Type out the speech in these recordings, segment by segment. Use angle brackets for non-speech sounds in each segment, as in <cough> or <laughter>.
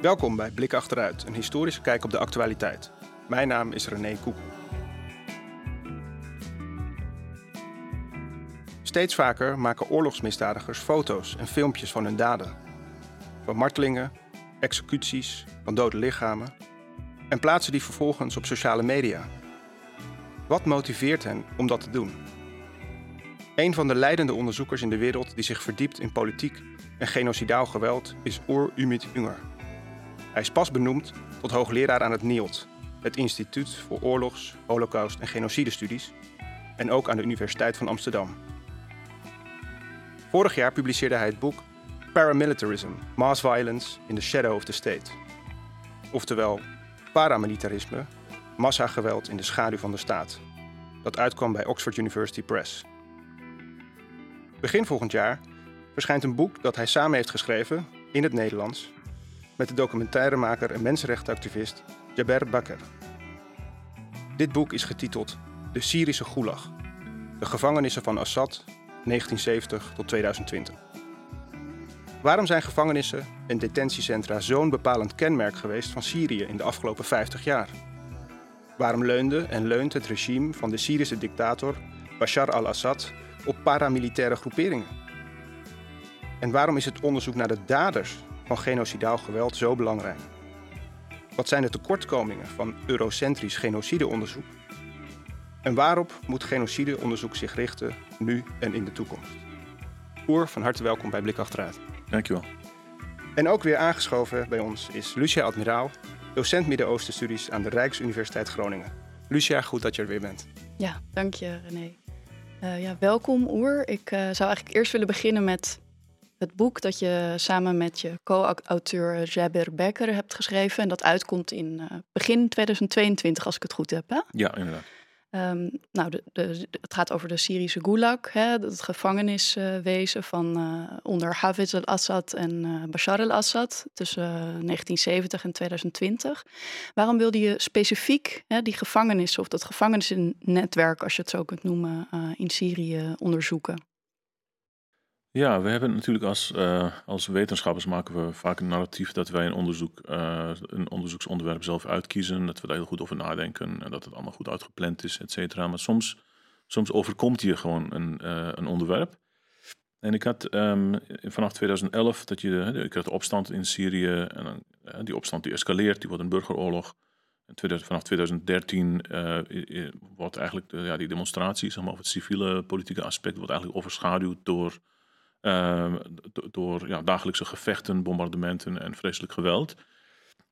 Welkom bij Blik Achteruit, een historische kijk op de actualiteit. Mijn naam is René Koek. Steeds vaker maken oorlogsmisdadigers foto's en filmpjes van hun daden. Van martelingen, executies, van dode lichamen. En plaatsen die vervolgens op sociale media. Wat motiveert hen om dat te doen? Een van de leidende onderzoekers in de wereld die zich verdiept in politiek en genocidaal geweld is Oer Umit Unger. Hij is pas benoemd tot hoogleraar aan het NIOD, het Instituut voor Oorlogs, Holocaust en Genocidestudies, en ook aan de Universiteit van Amsterdam. Vorig jaar publiceerde hij het boek Paramilitarism: Mass Violence in the Shadow of the State. Oftewel paramilitarisme, massageweld in de schaduw van de staat. Dat uitkwam bij Oxford University Press. Begin volgend jaar verschijnt een boek dat hij samen heeft geschreven in het Nederlands met de documentairemaker en mensenrechtenactivist Jaber Bakker. Dit boek is getiteld De Syrische Gulag. De gevangenissen van Assad 1970 tot 2020. Waarom zijn gevangenissen en detentiecentra zo'n bepalend kenmerk geweest van Syrië in de afgelopen 50 jaar? Waarom leunde en leunt het regime van de Syrische dictator Bashar al-Assad op paramilitaire groeperingen? En waarom is het onderzoek naar de daders van genocidaal geweld zo belangrijk? Wat zijn de tekortkomingen van eurocentrisch genocideonderzoek? En waarop moet genocideonderzoek zich richten nu en in de toekomst? Oer, van harte welkom bij Blik Achteruit. Dankjewel. En ook weer aangeschoven bij ons is Lucia Admiraal, docent Midden-Oosten-studies aan de Rijksuniversiteit Groningen. Lucia, goed dat je er weer bent. Ja, dank je René. Uh, ja, welkom Oer. Ik uh, zou eigenlijk eerst willen beginnen met het boek dat je samen met je co-auteur Jaber Becker hebt geschreven. En dat uitkomt in uh, begin 2022, als ik het goed heb. Hè? Ja, inderdaad. Um, nou, de, de, het gaat over de Syrische Gulag, hè, het gevangeniswezen van uh, onder Hafez al-Assad en uh, Bashar al-Assad tussen 1970 en 2020. Waarom wilde je specifiek hè, die gevangenissen of dat gevangenisnetwerk, als je het zo kunt noemen, in Syrië onderzoeken? Ja, we hebben natuurlijk als, uh, als wetenschappers maken we vaak een narratief dat wij een, onderzoek, uh, een onderzoeksonderwerp zelf uitkiezen. Dat we daar heel goed over nadenken en dat het allemaal goed uitgepland is, et cetera. Maar soms, soms overkomt je gewoon een, uh, een onderwerp. En ik had um, vanaf 2011 dat je, ik had de opstand in Syrië en die opstand die escaleert, die wordt een burgeroorlog. En 2000, vanaf 2013 wordt eigenlijk ja, die demonstratie, zeg maar, het civiele politieke aspect, wordt eigenlijk overschaduwd door Ehm, door ja, dagelijkse gevechten, bombardementen en vreselijk geweld.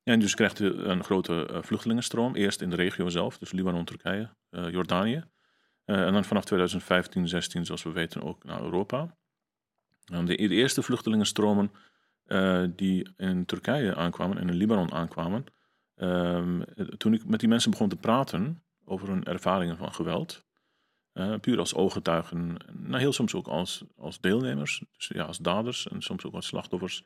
En dus krijgt je een grote uh, vluchtelingenstroom. Eerst in de regio zelf, dus Libanon, Turkije, uh, Jordanië. Uh, en dan vanaf 2015, 16, zoals we weten, ook naar Europa. De, de, eerste vluchtelingenstromen die in Turkije aankwamen en in Libanon aankwamen. Ehm, toen ik met die mensen begon te praten over hun ervaringen van geweld. Uh, puur als ooggetuigen, nou, heel soms ook als, als deelnemers, dus ja, als daders en soms ook als slachtoffers.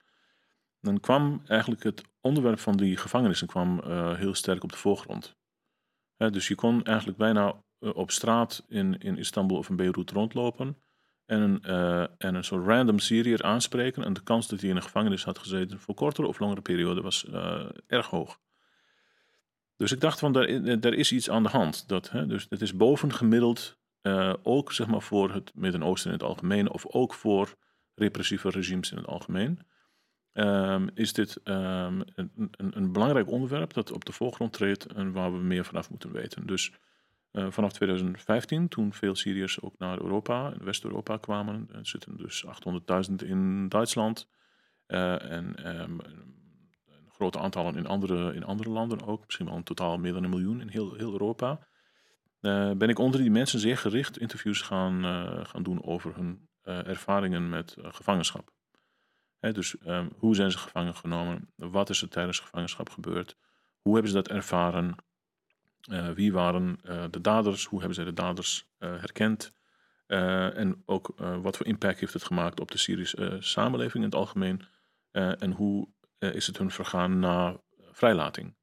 Dan kwam eigenlijk het onderwerp van die gevangenissen kwam, uh, heel sterk op de voorgrond. dus je kon eigenlijk bijna uh, op straat in, in Istanbul of in Beirut rondlopen en een, en een soort random Syriër aanspreken. En de kans dat hij in een gevangenis had gezeten voor kortere of langere periode was erg hoog. Dus ik dacht van, daar, daar is iets aan de hand. Dat, hè, dus het is bovengemiddeld uh, ook zeg maar, voor het Midden-Oosten in het algemeen, of ook voor repressieve regimes in het algemeen, um, is dit um, een, een, een, belangrijk onderwerp dat op de voorgrond treedt en waar we meer vanaf moeten weten. Dus uh, vanaf 2015, toen veel Syriërs ook naar Europa, West-Europa kwamen, er zitten dus 800.000 in Duitsland uh, en een grote aantallen in andere, in andere landen ook, misschien wel in totaal meer dan een miljoen in heel, heel Europa. Uh, ben ik onder die mensen zeer gericht interviews gaan, uh, gaan doen over hun uh, ervaringen met gevangenschap. Hè, dus um, hoe zijn ze gevangen genomen? Wat is er tijdens gevangenschap gebeurd? Hoe hebben ze dat ervaren? wie waren de daders? Hoe hebben zij de daders herkend? en ook wat voor impact heeft het gemaakt op de Syrische samenleving in het algemeen? en hoe is het hun vergaan na vrijlating?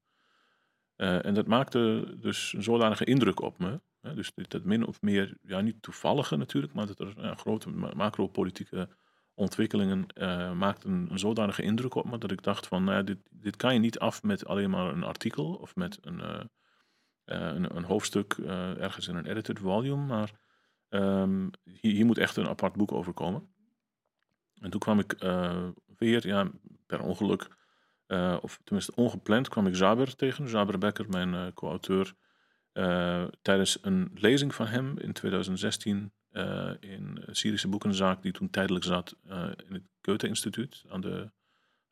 Uh, en dat maakte dus een zodanige indruk op me. Hè, dus dat min of meer, ja niet toevallige natuurlijk, maar dat er een grote macro-politieke ontwikkelingen uh, maakten een zodanige indruk op me dat ik dacht van, nou, dit, dit kan je niet af met alleen maar een artikel of met een, uh, een, een, hoofdstuk ergens in een edited volume, maar um, hier, hier, moet echt een apart boek over komen. En toen kwam ik weer, ja, per ongeluk, of tenminste ongepland, kwam ik Zaber tegen, Zaber Becker, mijn co-auteur, tijdens een lezing van hem in 2016 uh, in Syrische boekenzaak, die toen tijdelijk zat in het Goethe-instituut aan de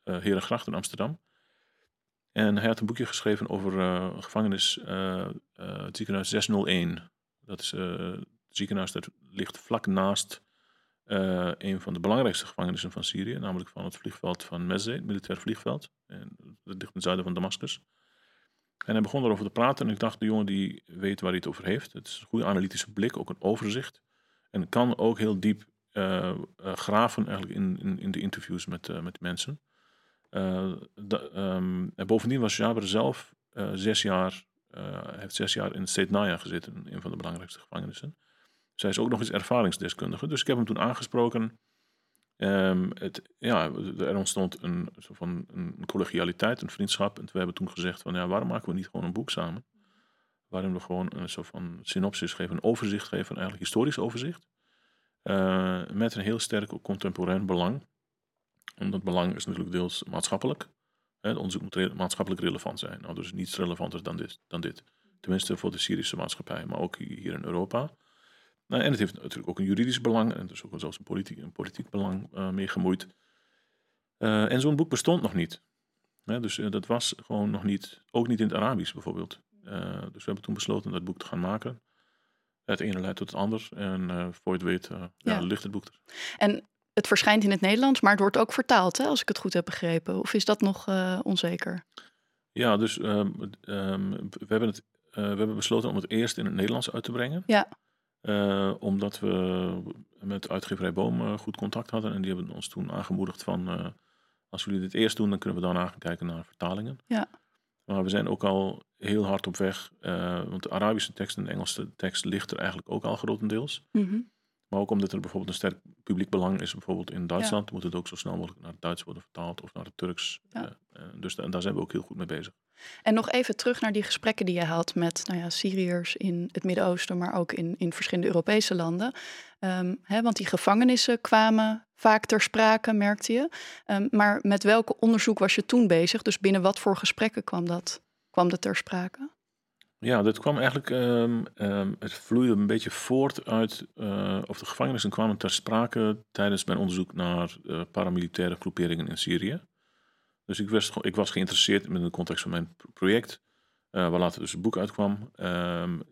uh, Herengracht in Amsterdam. En hij had een boekje geschreven over gevangenis, het ziekenhuis 601. Dat is het ziekenhuis dat ligt vlak naast een van de belangrijkste gevangenissen van Syrië, namelijk van het vliegveld van Mezze, het militair vliegveld. En ligt in zuiden van Damascus. En hij begon erover te praten en ik dacht, de jongen die weet waar hij het over heeft. Het is een goede analytische blik, ook een overzicht. En kan ook heel diep uh, graven eigenlijk in, in, in, de interviews met, met mensen. um, en bovendien was Jaber zelf zes jaar, heeft zes jaar in State Naya gezeten, een van de belangrijkste gevangenissen. Zij is ook nog eens ervaringsdeskundige. Dus ik heb hem toen aangesproken. Um, het, ja, er ontstond een, soort van een collegialiteit, een vriendschap. En we hebben toen gezegd van ja, waarom maken we niet gewoon een boek samen? waarin we gewoon een soort van synopsis geven, een overzicht geven, een eigenlijk historisch overzicht. Uh, met een heel sterk contemporain belang. En dat belang is natuurlijk deels maatschappelijk. Het onderzoek moet maatschappelijk relevant zijn. Nou, dus niets relevanter dan dit, dan dit. Tenminste voor de Syrische maatschappij, maar ook hier in Europa. Nou, en het heeft natuurlijk ook een juridisch belang en dus ook zelfs een politiek, een politiek belang uh, mee gemoeid. Uh, en zo'n boek bestond nog niet. dus dat was gewoon nog niet, ook niet in het Arabisch bijvoorbeeld. Eh, dus we hebben toen besloten dat boek te gaan maken. Het ene leidt tot het ander. En voor je het weet, uh, ja. ligt het boek er. En het verschijnt in het Nederlands, maar het wordt ook vertaald, hè, als ik het goed heb begrepen. Of is dat nog onzeker? Ja, dus um, um, we, hebben het, we hebben besloten om het eerst in het Nederlands uit te brengen. Ja. Omdat we met uitgeverij Boom goed contact hadden. En die hebben ons toen aangemoedigd van... als jullie dit eerst doen, dan kunnen we daarna gaan kijken naar vertalingen. Ja. Maar we zijn ook al heel hard op weg, want de Arabische tekst en de Engelse tekst ligt er eigenlijk ook al grotendeels. Mm Maar ook omdat er bijvoorbeeld een sterk publiek belang is, bijvoorbeeld in Duitsland, moet het ook zo snel mogelijk naar het Duits worden vertaald of naar het Turks. Ja. Uh, dus daar zijn we ook heel goed mee bezig. En nog even terug naar die gesprekken die je had met nou ja, Syriërs in het Midden-Oosten, maar ook in, in verschillende Europese landen. Um, hè, want die gevangenissen kwamen vaak ter sprake, merkte je. Um, maar met welke onderzoek was je toen bezig? Dus binnen wat voor gesprekken kwam dat, kwam dat ter sprake? Ja, dat kwam eigenlijk, um, het vloeide een beetje voort uit, uh, of de gevangenissen kwamen ter sprake tijdens mijn onderzoek naar uh, paramilitaire groeperingen in Syrië. Dus ik was, ik was geïnteresseerd in de context van mijn project, uh, waar later dus een boek uitkwam.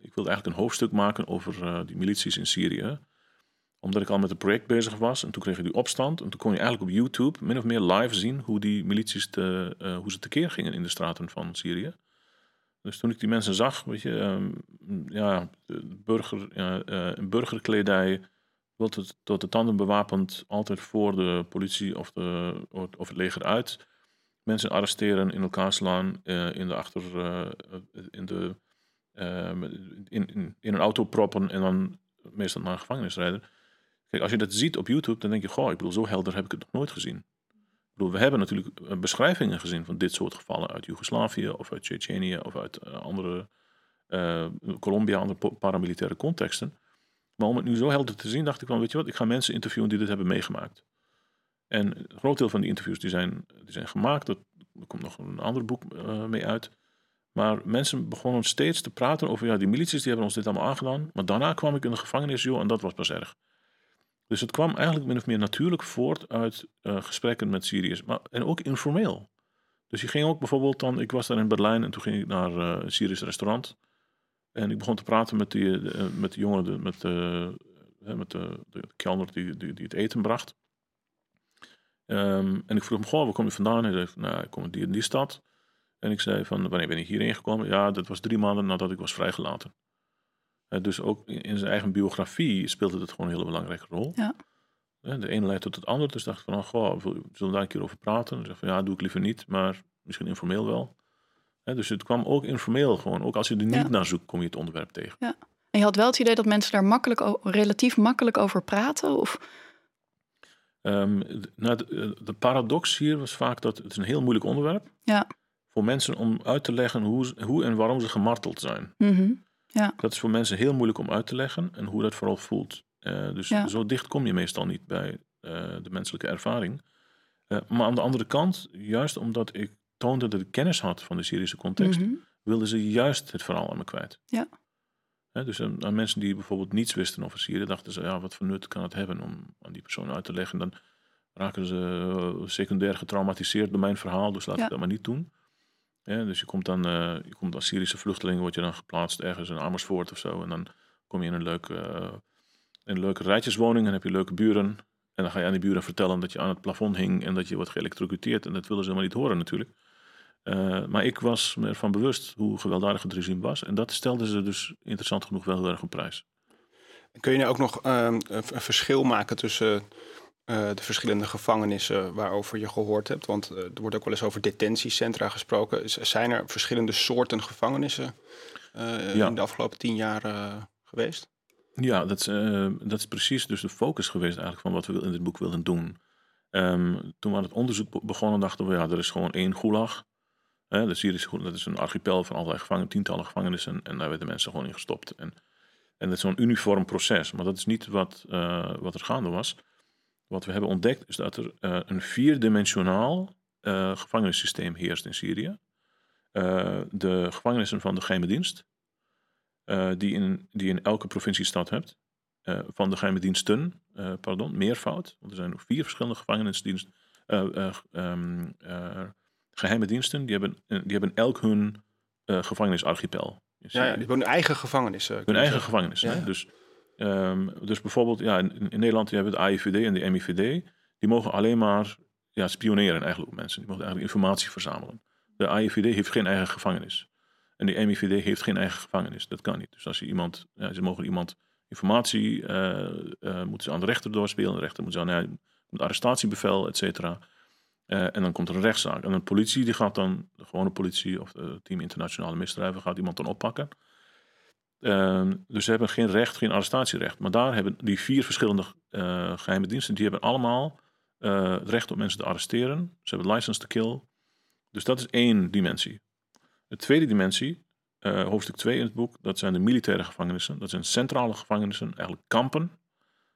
ik wilde eigenlijk een hoofdstuk maken over die milities in Syrië omdat ik al met het project bezig was. En toen kreeg je die opstand. En toen kon je eigenlijk op YouTube min of meer live zien hoe die milities te, hoe ze tekeer gingen in de straten van Syrië. Dus toen ik die mensen zag, weet je, um, ja, burger, uh, burgerkledij, tot het, tot de tanden bewapend, altijd voor de politie of, de, of het leger uit. Mensen arresteren, in elkaar slaan, in de achter, in, de, in, in, in, een auto proppen en dan meestal naar een gevangenis rijden als je dat ziet op YouTube, dan denk je, goh, ik bedoel, zo helder heb ik het nog nooit gezien. We hebben natuurlijk eh, beschrijvingen gezien van dit soort gevallen uit Joegoslavië of uit Tsjetsjenië of uit uh, andere uh, Colombia, andere paramilitaire contexten. Maar om het nu zo helder te zien, dacht ik van, weet je wat, ik ga mensen interviewen die dit hebben meegemaakt. En een groot deel van die interviews die zijn, die zijn gemaakt, er komt nog een ander boek mee uit. Maar mensen begonnen steeds te praten over, ja, die milities die hebben ons dit allemaal aangedaan. Maar daarna kwam ik in de gevangenis, joh, en dat was pas erg. Dus het kwam eigenlijk min of meer natuurlijk voort uit uh, gesprekken met Syriërs, maar en ook informeel. Dus je ging ook bijvoorbeeld dan, ik was daar in Berlijn en toen ging ik naar uh, een Syrisch restaurant. En ik begon te praten met, die, uh, met de jongen, de, met, met de, de kelner die, die, het eten bracht. Um, en ik vroeg hem, goh, waar kom je vandaan? Hij zei, nou, ik kom uit die die stad. En ik zei van, wanneer ben ik hierheen gekomen? Ja, dat was drie maanden nadat ik was vrijgelaten. Eh, dus ook in zijn eigen biografie speelde het gewoon een hele belangrijke rol. Ja. De ene leidt tot het ander. Dus dacht ik van, oh, goh, zullen we daar een keer over praten? En zeg van, ja, doe ik liever niet, maar misschien informeel wel. Dus het kwam ook informeel gewoon. Ook als je er niet naar zoekt, kom je het onderwerp tegen. Ja. En je had wel het idee dat mensen daar makkelijk, relatief makkelijk over praten? Of? Ehm, nou, de, de paradox hier was vaak dat het is een heel moeilijk onderwerp Ja. voor mensen om uit te leggen hoe, hoe en waarom ze gemarteld zijn. Mhm. Dat is voor mensen heel moeilijk om uit te leggen en hoe dat vooral voelt. Eh, dus Ja. zo dicht kom je meestal niet bij eh, de menselijke ervaring. Eh, maar aan de andere kant, juist omdat ik toonde dat ik kennis had van de Syrische context, Mhm. wilden ze juist het verhaal aan me kwijt. Ja. Dus aan, aan mensen die bijvoorbeeld niets wisten over Syrië, dachten ze, ja, wat voor nut kan het hebben om aan die persoon uit te leggen. Dan raken ze secundair getraumatiseerd door mijn verhaal, dus laten Ja. we dat maar niet doen. Dus je komt dan, eh, je komt als Syrische vluchteling, word je dan geplaatst ergens in Amersfoort of zo. En dan kom je in een leuke, eh, een leuke rijtjeswoning en heb je leuke buren. En dan ga je aan die buren vertellen dat je aan het plafond hing en dat je wordt geëlectrocuteerd. En dat willen ze helemaal niet horen natuurlijk. Eh, maar ik was me ervan bewust hoe gewelddadig het regime was. En dat stelden ze dus interessant genoeg wel heel erg op prijs. Kun je nou ook nog ehm, een verschil maken tussen eh, de verschillende gevangenissen waarover je gehoord hebt? Want eh, er wordt ook wel eens over detentiecentra gesproken. Z- Zijn er verschillende soorten gevangenissen eh, Ja. in de afgelopen tien jaar geweest? Ja, dat is, dat is precies dus de focus geweest eigenlijk van wat we in dit boek wilden doen. Ehm, toen we aan het onderzoek be- begonnen dachten we, ja, er is gewoon één gulag. Hè, de Syrische gulag, dat is een archipel van allerlei gevangen, tientallen gevangenissen. En daar werden mensen gewoon in gestopt. En, en dat is zo'n uniform proces. Maar dat is niet wat, wat er gaande was. Wat we hebben ontdekt is dat er eh, een vierdimensionaal eh gevangenissysteem heerst in Syrië. Eh, de gevangenissen van de geheime dienst, die, in, die in elke provinciestad hebt. van de geheime diensten, pardon, meervoud. Want er zijn nog vier verschillende gevangenisdiensten. eh, eh, ehm, eh, geheime diensten, die hebben, die hebben elk hun gevangenisarchipel. Ja, ja, die hebben hun eigen gevangenissen. Hun eigen zeggen. gevangenis. Hè? ja. Dus, ehm, dus bijvoorbeeld, ja, in, Nederland hebben we de AIVD en de MIVD. Die mogen alleen maar ja, spioneren eigenlijk op mensen. Die mogen eigenlijk informatie verzamelen. De AIVD heeft geen eigen gevangenis. En de MIVD heeft geen eigen gevangenis. Dat kan niet. Dus als je iemand, ja, ze mogen iemand informatie, eh, eh, moeten ze aan de rechter doorspelen. De rechter moet zeggen, nou, ja, moet arrestatiebevel, et cetera. Eh, en dan komt er een rechtszaak. En de politie die gaat dan, de gewone politie of het team internationale misdrijven, gaat iemand dan oppakken. Ehm, dus ze hebben geen recht, geen arrestatierecht. Maar daar hebben die vier verschillende eh, geheime diensten, die hebben allemaal eh, het recht om mensen te arresteren. Ze hebben license to kill. Dus dat is één dimensie. De tweede dimensie, eh, hoofdstuk 2 in het boek, dat zijn de militaire gevangenissen. Dat zijn centrale gevangenissen, eigenlijk kampen,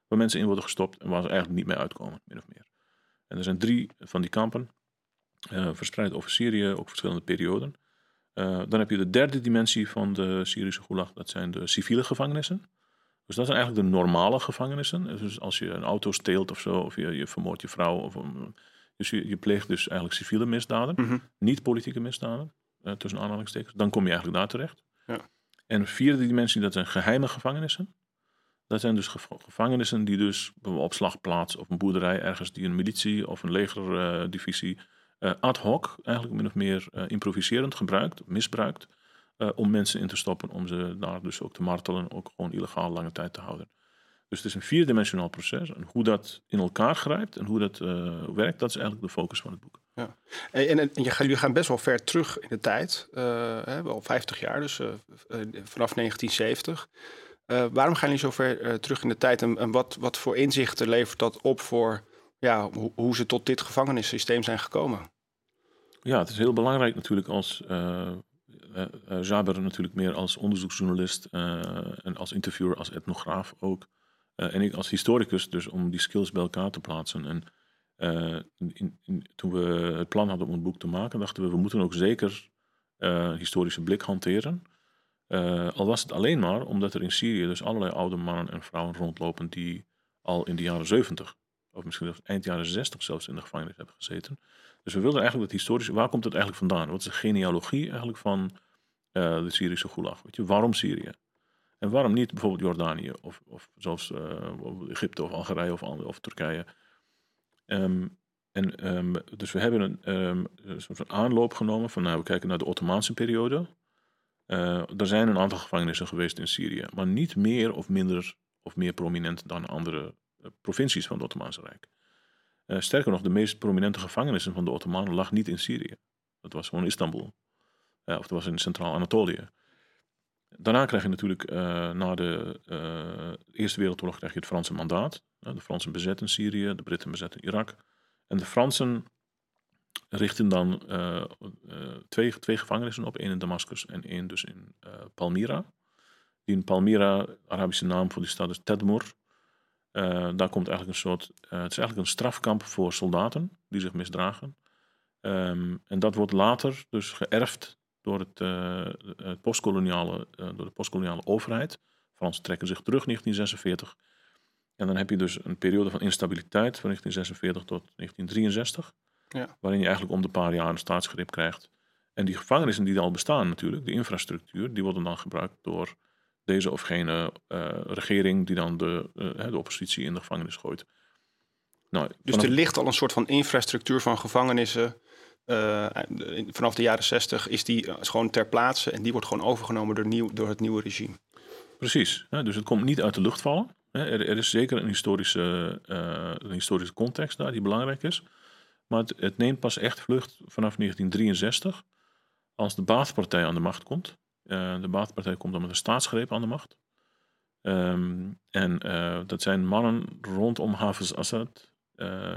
waar mensen in worden gestopt en waar ze eigenlijk niet mee uitkomen, min of meer. En er zijn drie van die kampen, eh, verspreid over Syrië, ook verschillende perioden. Eh, dan heb je de derde dimensie van de Syrische gulag, dat zijn de civiele gevangenissen. Dus dat zijn eigenlijk de normale gevangenissen. Dus als je een auto steelt of zo, of je, je vermoordt je vrouw, of um, dus je, je pleegt dus eigenlijk civiele misdaden, Mhm. niet politieke misdaden, eh, tussen aanhalingstekens, dan kom je eigenlijk daar terecht. Ja. En de vierde dimensie, dat zijn geheime gevangenissen. Dat zijn dus gev- gevangenissen die dus op een opslagplaats of een boerderij ergens die een militie of een legerdivisie eh, ad hoc, eigenlijk min of meer eh, improviserend gebruikt, misbruikt, eh, om mensen in te stoppen, om ze daar dus ook te martelen, ook gewoon illegaal lange tijd te houden. Dus het is een vierdimensionaal proces. En hoe dat in elkaar grijpt en hoe dat eh, werkt, dat is eigenlijk de focus van het boek. En, en, en gaat- jullie gaan best wel ver terug in de tijd. eh, hè, wel 50 jaar, dus eh, eh, vanaf 1970. Eh, waarom gaan jullie zo ver eh, terug in de tijd? En, en wat, wat voor inzichten levert dat op voor ja, hoe, ze tot dit gevangenissysteem zijn gekomen? Ja, het is heel belangrijk natuurlijk als eh eh, eh, Jaber natuurlijk meer als onderzoeksjournalist eh, en als interviewer, als etnograaf ook. Eh, en ik als historicus dus om die skills bij elkaar te plaatsen. En eh, in, in- toen we het plan hadden om het boek te maken, dachten we, we moeten ook zeker eh, historische blik hanteren. Eh, al was het alleen maar omdat er in Syrië dus allerlei oude mannen en vrouwen rondlopen die al in de jaren 70 of misschien eind jaren 60 zelfs in de gevangenis hebben gezeten. Dus we wilden eigenlijk dat historisch, waar komt het eigenlijk vandaan? Wat is de genealogie eigenlijk van eh, de Syrische gulag? Weet je, waarom Syrië? En waarom niet bijvoorbeeld Jordanië of, of zelfs eh, Egypte of Algerije of, of Turkije? Ehm, en, ehm, dus we hebben een, ehm, een soort van aanloop genomen van, nou, we kijken naar de Ottomaanse periode. Eh, er zijn een aantal gevangenissen geweest in Syrië, maar niet meer of minder of meer prominent dan andere provincies van het Ottomaanse Rijk. Eh, sterker nog, de meest prominente gevangenissen van de Ottomanen lag niet in Syrië. Dat was gewoon Istanbul. Eh, of dat was in Centraal-Anatolië. Daarna krijg je natuurlijk, eh, na de Eerste Wereldoorlog, krijg je het Franse mandaat. de Fransen bezetten Syrië, de Britten bezetten Irak. En de Fransen richten dan twee, twee gevangenissen op, één in Damascus en één dus in Palmyra. Die in Palmyra, Arabische naam voor die stad is Tedmor. Daar komt eigenlijk een soort, het is eigenlijk een strafkamp voor soldaten die zich misdragen. Ehm, en dat wordt later dus geërfd door, het, uh, het postkoloniale, door de postkoloniale overheid. Fransen trekken zich terug 1946. En dan heb je dus een periode van instabiliteit van 1946 tot 1963. Ja. Waarin je eigenlijk om de paar jaar een staatsgreep krijgt. En die gevangenissen die al bestaan natuurlijk, de infrastructuur, die worden dan gebruikt door deze of gene uh, regering die dan de, de oppositie in de gevangenis gooit. Nou, dus er ligt al een soort van infrastructuur van gevangenissen uh, vanaf de jaren 60 is die gewoon ter plaatse en die wordt gewoon overgenomen door, nieuw, door het nieuwe regime. Precies, dus het komt niet uit de lucht vallen. Er, er is zeker een historische, uh, een historische context daar die belangrijk is. Maar het, het, neemt pas echt vlucht vanaf 1963 als de Baathpartij aan de macht komt. De Baathpartij komt dan met een staatsgreep aan de macht. Um, en dat zijn mannen rondom Hafiz Assad,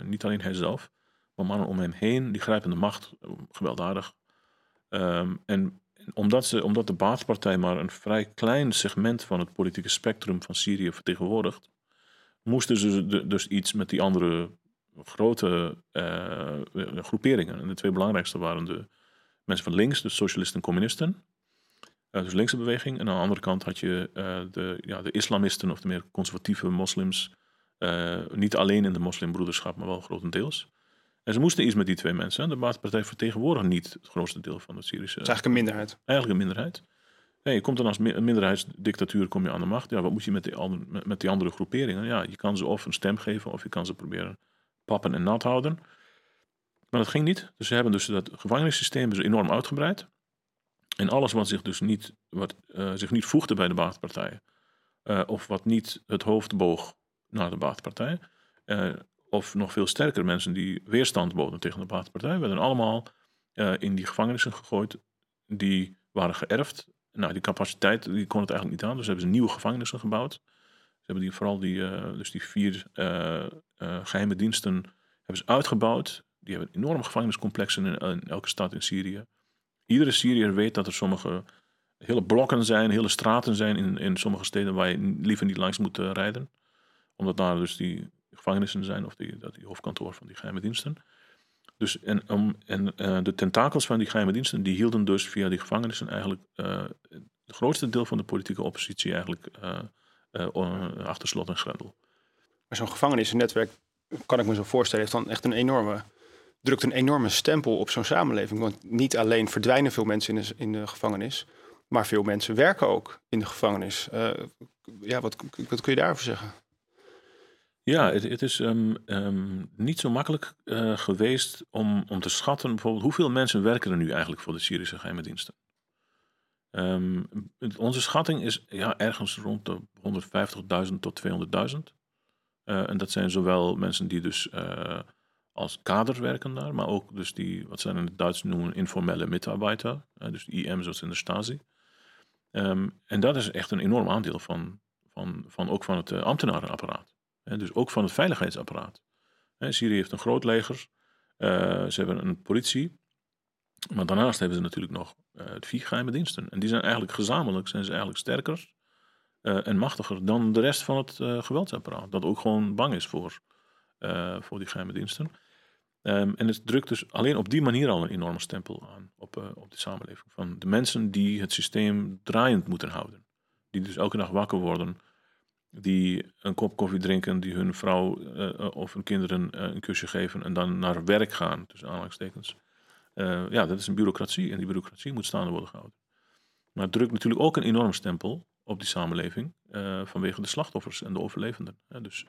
niet alleen hij zelf maar mannen om hem heen, die grijpen de macht, gewelddadig. Um, en omdat, ze, omdat de Baathpartij maar een vrij klein segment van het politieke spectrum van Syrië vertegenwoordigt, moesten ze dus iets met die andere grote uh, groeperingen. En de twee belangrijkste waren de mensen van links, de socialisten en communisten. Uh, dus linkse beweging. En aan de andere kant had je uh, de, ja, de islamisten of de meer conservatieve moslims. niet alleen in de moslimbroederschap, maar wel grotendeels. En ze moesten iets met die twee mensen. De Baathpartij vertegenwoordigt niet het grootste deel van de Syrische... Het is eigenlijk een minderheid. Eigenlijk een minderheid. je komt dan als minderheidsdictatuur kom je aan de macht. Ja, wat moet je met die, andere, met die andere groeperingen? Ja, je kan ze of een stem geven of je kan ze proberen pappen en nat houden. Maar dat ging niet. Dus ze hebben dus dat gevangenissysteem enorm uitgebreid. En alles wat zich dus niet, wat, uh, zich niet voegde bij de Baathpartij, uh, of wat niet het hoofd boog naar de Baathpartij, uh, of nog veel sterker mensen die weerstand boden tegen de Baathpartij, werden allemaal uh, in die gevangenissen gegooid. Die waren geërfd. Nou, die capaciteit die kon het eigenlijk niet aan, dus hebben ze nieuwe gevangenissen gebouwd. Ze hebben die, vooral die, dus die vier geheime diensten hebben ze uitgebouwd. Die hebben enorme gevangeniscomplexen in, in, elke stad in Syrië. Iedere Syriër weet dat er sommige hele blokken zijn, hele straten zijn in, in sommige steden waar je liever niet langs moet rijden. Omdat daar dus die gevangenissen zijn of die, dat die hoofdkantoor van die geheime diensten. Dus en, um, en uh, de tentakels van die geheime diensten die hielden dus via die gevangenissen eigenlijk uh, het grootste deel van de politieke oppositie eigenlijk achter slot en grendel. Maar zo'n gevangenissennetwerk, kan ik me zo voorstellen, heeft dan echt een enorme, drukt een enorme stempel op zo'n samenleving. Want niet alleen verdwijnen veel mensen in de, in de gevangenis, maar veel mensen werken ook in de gevangenis. ja, wat, wat kun je daarover zeggen? Ja, het, het is um, um, niet zo makkelijk uh, geweest om, om te schatten bijvoorbeeld hoeveel mensen werken er nu eigenlijk voor de Syrische geheime diensten. Um, onze schatting is ja, ergens rond de 150.000 tot 200.000. Uh, en dat zijn zowel mensen die dus uh, als kader werken daar, maar ook dus die, wat zijn in het Duits noemen, informele mitarbeiter, dus IM zoals in de Stasi. en dat is echt een enorm aandeel van, van, van ook van het ambtenarenapparaat. En dus ook van het veiligheidsapparaat. Syrië heeft een groot leger. Uh, ze hebben een politie. Maar daarnaast hebben ze natuurlijk nog de vier geheime diensten. En die zijn eigenlijk gezamenlijk zijn ze eigenlijk sterker en machtiger dan de rest van het geweldsapparaat. Dat ook gewoon bang is voor, voor die geheime diensten. Um, en het drukt dus alleen op die manier al een enorme stempel aan op, op de samenleving. Van de mensen die het systeem draaiend moeten houden. Die dus elke dag wakker worden die een kop koffie drinken, die hun vrouw uh, of hun kinderen een kusje geven en dan naar werk gaan, tussen aanhalingstekens. Ja, dat is een bureaucratie en die bureaucratie moet staande worden gehouden. Maar het drukt natuurlijk ook een enorm stempel op die samenleving vanwege de slachtoffers en de overlevenden. dus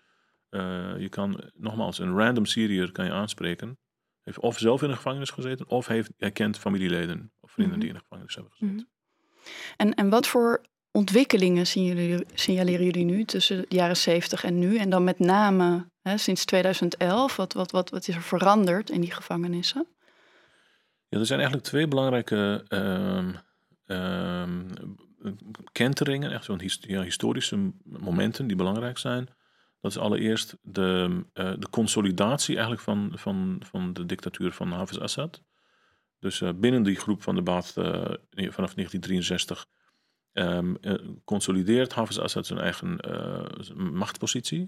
je kan, nogmaals, een random Syriër kan je aanspreken, heeft of zelf in de gevangenis gezeten, of heeft, herkent familieleden of vrienden die mhm. in de gevangenis hebben gezeten. Mhm. En, en wat voor ontwikkelingen signaleren, signaleren jullie nu tussen de jaren 70 en nu? En dan met name hè, sinds 2011, wat, wat, wat, wat is er veranderd in die gevangenissen? Ja, er zijn eigenlijk twee belangrijke uh, kenteringen, echt zo'n ja, historische momenten die belangrijk zijn. Dat is allereerst de, de consolidatie eigenlijk van, van, van de dictatuur van Hafiz Assad. Dus binnen die groep van de Baath vanaf 1963 um, consolideert Hafiz Assad zijn eigen machtspositie.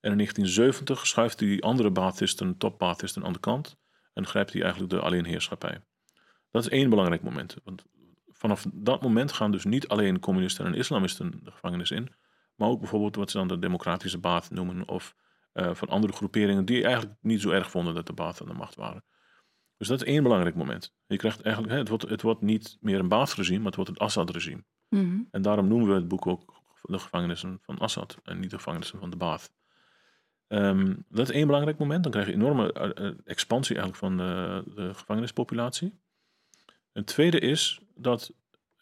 En in 1970 schuift hij andere Baathisten, top aan de kant en grijpt hij eigenlijk de alleenheerschappij. Dat is één belangrijk moment. Want vanaf dat moment gaan dus niet alleen communisten en islamisten de gevangenis in, maar ook bijvoorbeeld wat ze dan de democratische baat noemen of uh, van andere groeperingen die eigenlijk niet zo erg vonden dat de baat aan de macht waren. Dus dat is één belangrijk moment. Je krijgt eigenlijk, het, wordt, het wordt niet meer een Baath-regime, maar het wordt het Assad-regime. Mhm. En daarom noemen we het boek ook de gevangenissen van Assad en niet de gevangenissen van de Baath. Ehm, dat is één belangrijk moment. Dan krijg je enorme eh, eh, expansie eigenlijk van de, de gevangenispopulatie. Een tweede is dat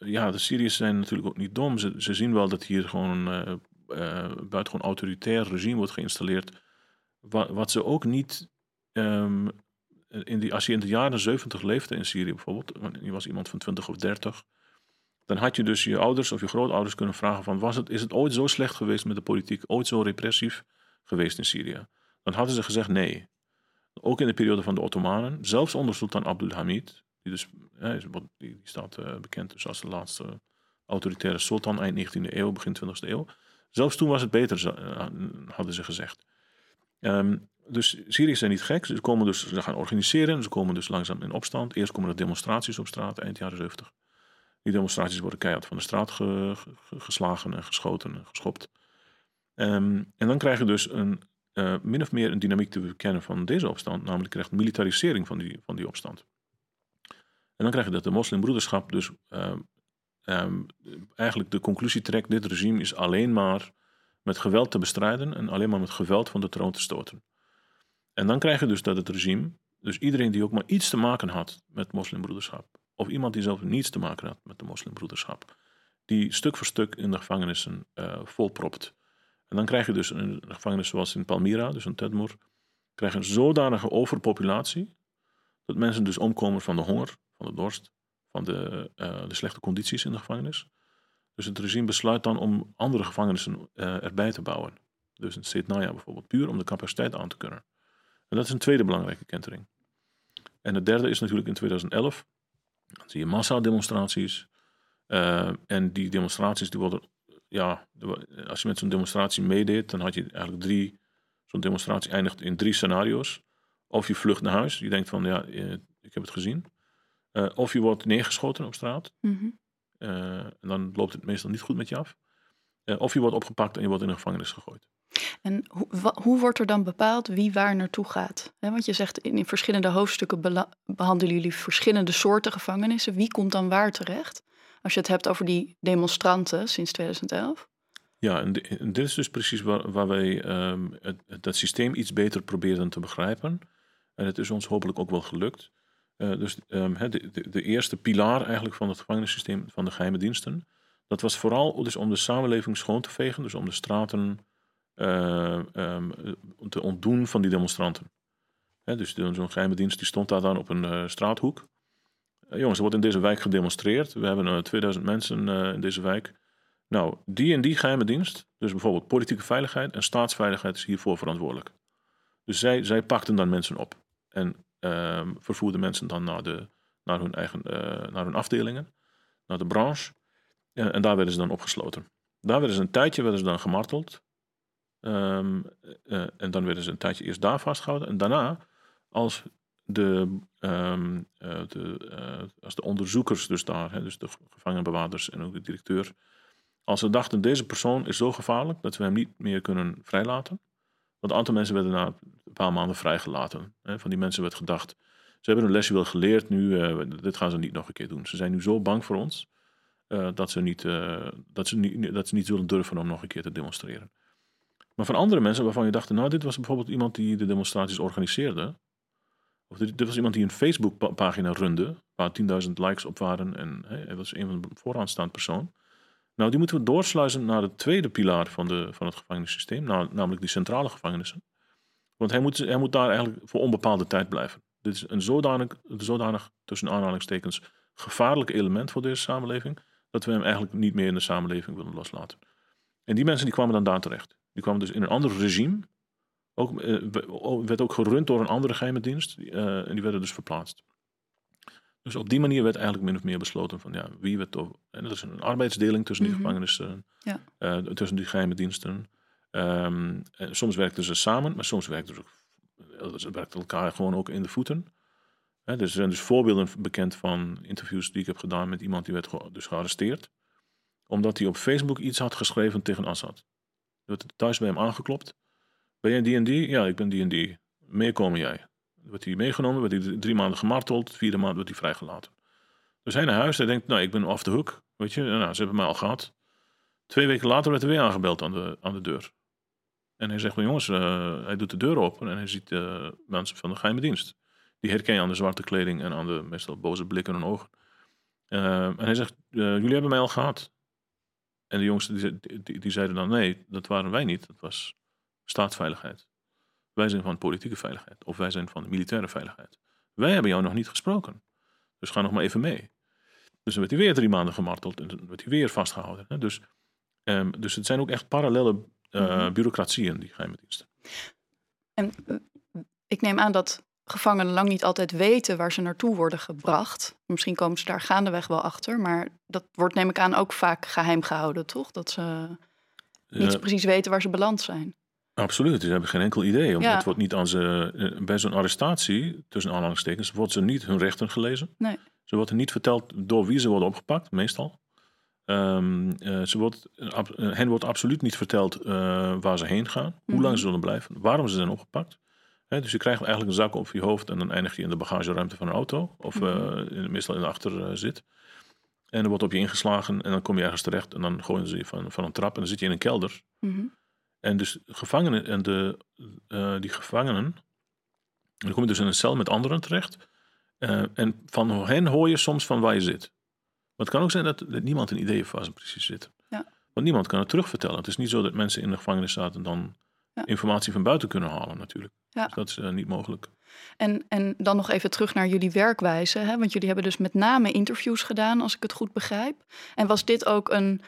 ja, de Syriërs zijn natuurlijk ook niet dom. Ze, ze zien wel dat hier gewoon uh, buitengewoon autoritair regime wordt geïnstalleerd. Wat, ze ook niet. Um, in die, als je in de jaren 70 leefde in Syrië bijvoorbeeld, je was iemand van 20 of 30, dan had je dus je ouders of je grootouders kunnen vragen: van, was het, is het ooit zo slecht geweest met de politiek, ooit zo repressief geweest in Syrië? Dan hadden ze gezegd nee. Ook in de periode van de Ottomanen, zelfs onder Sultan Abdulhamid, die, dus, die, staat uh, bekend dus als de laatste autoritaire sultan eind 19e eeuw, begin 20e eeuw. Zelfs toen was het beter, uh, hadden ze gezegd. Um, dus Syriërs zijn niet gek. Ze, komen dus, ze gaan organiseren. Ze komen dus langzaam in opstand. Eerst komen er demonstraties op straat eind jaren 70. Die demonstraties worden keihard van de straat geslagen en geschoten en geschopt. Um, en dan krijg je dus een, uh, min of meer een dynamiek te bekennen van deze opstand. Namelijk krijgt militarisering van die, van die opstand. En dan krijg je dat de moslimbroederschap dus uh, um, eigenlijk de conclusie trekt: dit regime is alleen maar met geweld te bestrijden en alleen maar met geweld van de troon te stoten. En dan krijg je dus dat het regime, dus iedereen die ook maar iets te maken had met moslimbroederschap, of iemand die zelf niets te maken had met de moslimbroederschap, die stuk voor stuk in de gevangenissen uh, volpropt. En dan krijg je dus een gevangenis zoals in Palmyra, dus in Tedmoer, krijg je een zodanige overpopulatie, dat mensen dus omkomen van de honger, van de dorst, van de, uh, de slechte condities in de gevangenis. Dus het regime besluit dan om andere gevangenissen uh, erbij te bouwen. Dus in Setnaya bijvoorbeeld, puur om de capaciteit aan te kunnen. En dat is een tweede belangrijke kentering. En het derde is natuurlijk in 2011. Dan zie je massademonstraties. Uh, en die demonstraties die worden, ja, als je met zo'n demonstratie meedeed, dan had je eigenlijk drie, zo'n demonstratie eindigt in drie scenario's. Of je vlucht naar huis, je denkt van ja, ik heb het gezien. Uh, of je wordt neergeschoten op straat. Mhm. Uh, en dan loopt het meestal niet goed met je af. Uh, of je wordt opgepakt en je wordt in een gevangenis gegooid. En hoe, hoe wordt er dan bepaald wie waar naartoe gaat? want je zegt in, in verschillende hoofdstukken behandelen jullie verschillende soorten gevangenissen. Wie komt dan waar terecht? Als je het hebt over die demonstranten sinds 2011. Ja, en, dit is dus precies waar, waar wij um, het, dat systeem iets beter proberen te begrijpen. En het is ons hopelijk ook wel gelukt. Uh, dus um, de, de, de, eerste pilaar eigenlijk van het gevangenissysteem van de geheime diensten, dat was vooral dus om de samenleving schoon te vegen, dus om de straten uh, um, te ontdoen van die demonstranten. Dus zo'n geheime dienst die stond daar dan op een straathoek. jongens, er wordt in deze wijk gedemonstreerd. We hebben 2000 mensen in deze wijk. Nou, die en die geheime dienst, dus bijvoorbeeld politieke veiligheid en staatsveiligheid, is hiervoor verantwoordelijk. Dus zij, zij pakten dan mensen op. En um, vervoerden mensen dan naar, de, naar, hun eigen, uh, naar hun afdelingen, naar de branche. En, en, daar werden ze dan opgesloten. Daar werden ze een tijdje werden ze dan gemarteld. Um, uh, en dan werden ze een tijdje eerst daar vastgehouden. En daarna, als de, uh, de, als de onderzoekers dus daar, hè, dus de gevangenbewaarders en ook de directeur, als ze dachten deze persoon is zo gevaarlijk dat we hem niet meer kunnen vrijlaten, want een aantal mensen werden na een paar maanden vrijgelaten. Van die mensen werd gedacht, ze hebben een lesje wel geleerd, nu, uh, dit gaan ze niet nog een keer doen. Ze zijn nu zo bang voor ons uh, dat, ze niet, uh, dat, ze niet, dat ze niet zullen durven om nog een keer te demonstreren. Maar van andere mensen waarvan je dacht, nou, dit was bijvoorbeeld iemand die de demonstraties organiseerde. Of dit, dit was iemand die een Facebook-pagina runde, waar 10.000 likes op waren. En hij was een van de vooraanstaand persoon. Nou, die moeten we doorsluizen naar de tweede pilaar van, de, van het gevangenissysteem, namelijk die centrale gevangenissen. Want hij moet, hij moet daar eigenlijk voor onbepaalde tijd blijven. Dit is een zodanig, zodanig tussen aanhalingstekens, gevaarlijk element voor deze samenleving, dat we hem eigenlijk niet meer in de samenleving willen loslaten. En die mensen die kwamen dan daar terecht. Die kwamen dus in een ander regime. Ook, uh, werd ook gerund door een andere geheime dienst. Uh, en die werden dus verplaatst. Dus op die manier werd eigenlijk min of meer besloten van ja, wie werd toch. En dat is een arbeidsdeling tussen die mm -hmm. gevangenissen, ja. uh, tussen die geheime diensten. Um, soms werkten ze samen, maar soms werkten ze, ze werkten elkaar gewoon ook in de voeten. Dus er zijn dus voorbeelden bekend van interviews die ik heb gedaan met iemand die werd ge dus gearresteerd. Omdat hij op Facebook iets had geschreven tegen Assad. Er werd thuis bij hem aangeklopt. Ben jij die en die? Ja, ik ben die en die. Meer komen jij. Wordt hij meegenomen, wordt hij drie maanden gemarteld, vierde maand wordt hij vrijgelaten. Dus hij naar huis, hij denkt, nou, ik ben off the hook. Weet je, nou, ze hebben mij al gehad. Twee weken later werd er weer aangebeld aan de, aan de deur. En hij zegt, jongens, uh, hij doet de deur open en hij ziet uh, mensen van de geheime dienst. Die herken je aan de zwarte kleding en aan de meestal boze blikken en ogen. Uh, en hij zegt, jullie hebben mij al gehad. En de jongens die, die, die, zeiden dan, nee, dat waren wij niet. Dat was staatsveiligheid. Wij zijn van politieke veiligheid. Of wij zijn van de militaire veiligheid. Wij hebben jou nog niet gesproken. Dus ga nog maar even mee. Dus dan werd hij weer drie maanden gemarteld. En dan werd hij weer vastgehouden. Hè? Dus, um, dus het zijn ook echt parallele uh, bureaucratieën, die geheime diensten. En ik neem aan dat gevangenen lang niet altijd weten waar ze naartoe worden gebracht. Misschien komen ze daar gaandeweg wel achter, maar dat wordt neem ik aan ook vaak geheim gehouden, toch? Dat ze niet precies weten waar ze beland zijn. Absoluut, ze hebben geen enkel idee. Het wordt niet aan ze, eh, bij zo'n arrestatie, tussen aanhalingstekens, wordt ze niet hun rechten gelezen. Nee. Ze wordt niet verteld door wie ze worden opgepakt, meestal. Um, uh, ze wordt, uh, hen wordt absoluut niet verteld waar ze heen gaan, hoe lang mhm. ze zullen blijven, waarom ze zijn opgepakt dus je krijgt eigenlijk een zak op je hoofd en dan eindig je in de bagageruimte van een auto. Of in, meestal in de achterzit. En er wordt op je ingeslagen en dan kom je ergens terecht en dan gooien ze je van, van een trap en dan zit je in een kelder. Mhm. En dus gevangenen en de, uh, die gevangenen, dan kom je dus in een cel met anderen terecht. Uh, en van hen hoor je soms van waar je zit. Maar het kan ook zijn dat, dat niemand een idee heeft waar ze precies zitten. Ja. Want niemand kan het terugvertellen. Het is niet zo dat mensen in de gevangenis zaten en dan ja. informatie van buiten kunnen halen natuurlijk. Ja. Dus dat is uh, niet mogelijk. En, en dan nog even terug naar jullie werkwijze. Hè? Want jullie hebben dus met name interviews gedaan, als ik het goed begrijp. En was dit ook een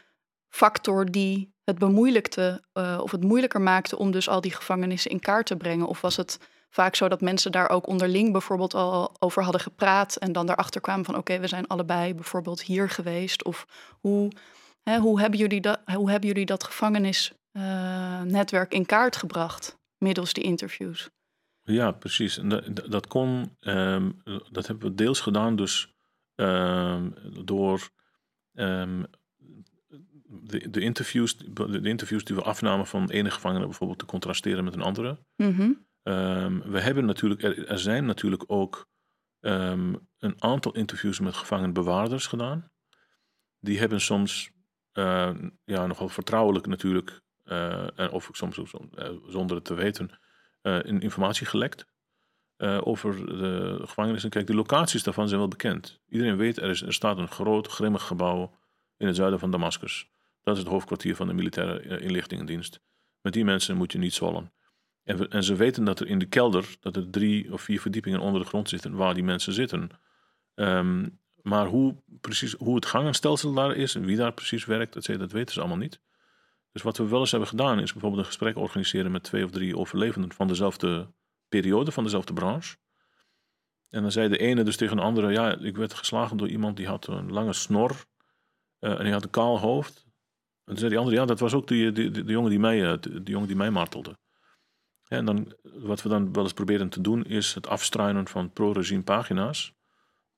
factor die het bemoeilijkte uh, of het moeilijker maakte om dus al die gevangenissen in kaart te brengen? Of was het vaak zo dat mensen daar ook onderling bijvoorbeeld al over hadden gepraat en dan daarachter kwamen van oké, we zijn allebei bijvoorbeeld hier geweest? Of hoe, hè, hoe, hebben, jullie dat, hoe hebben jullie dat gevangenisnetwerk uh, in kaart gebracht? middels die interviews. Ja, precies. Dat, dat kon, um, dat hebben we deels gedaan dus um, door um, de, de, interviews, de, interviews die we afnamen van ene gevangene bijvoorbeeld te contrasteren met een andere. Mm -hmm. we hebben natuurlijk, er, er zijn natuurlijk ook een aantal interviews met gevangenbewaarders gedaan. Die hebben soms uh, ja, nogal vertrouwelijk natuurlijk uh, of soms uh, zonder het te weten, uh, informatie gelekt over de gevangenissen. Kijk, de locaties daarvan zijn wel bekend. Iedereen weet, er, is, er staat een groot, grimmig gebouw in het zuiden van Damascus. Dat is het hoofdkwartier van de militaire inlichtingendienst. Met die mensen moet je niet zwallen. En, en, ze weten dat er in de kelder, dat er drie of vier verdiepingen onder de grond zitten waar die mensen zitten. Um, maar hoe, precies, hoe het gangenstelsel daar is en wie daar precies werkt, dat weten ze allemaal niet. Dus wat we wel eens hebben gedaan is bijvoorbeeld een gesprek organiseren met twee of drie overlevenden van dezelfde periode, van dezelfde branche. En dan zei de ene dus tegen de andere, ja, ik werd geslagen door iemand die had een lange snor uh, en die had een kaal hoofd. En zei die andere, ja, dat was ook de, de jongen, die mij, eh, jongen die mij martelde. En dan, wat we dan wel eens proberen te doen, is het afstruinen van pro-regime pagina's.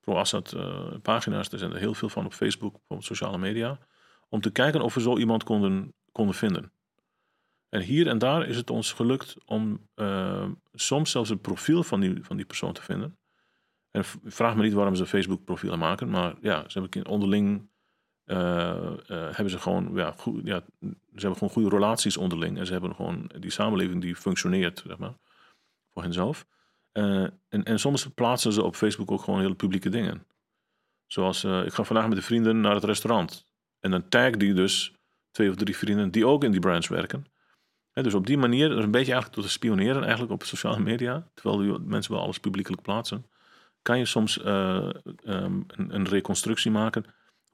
Pro-Assad uh, pagina's, er zijn er heel veel van op Facebook, op sociale media. Om te kijken of we zo iemand konden konden vinden. En hier en daar is het ons gelukt om uh, soms zelfs het profiel van die, van die persoon te vinden. En vraag me niet waarom ze Facebook-profielen maken, maar ja, ze hebben onderling hebben ze gewoon, ja, goed, ja, ze hebben gewoon goede relaties onderling en ze hebben gewoon die samenleving die functioneert, zeg maar, voor henzelf. en, en soms plaatsen ze op Facebook ook gewoon hele publieke dingen. Zoals, ik ga vandaag met de vrienden naar het restaurant. En dan tag die dus twee of drie vrienden die ook in die branch werken. dus op die manier, een beetje eigenlijk tot te spioneren eigenlijk op sociale media, terwijl mensen wel alles publiekelijk plaatsen, kan je soms um, een, een, reconstructie maken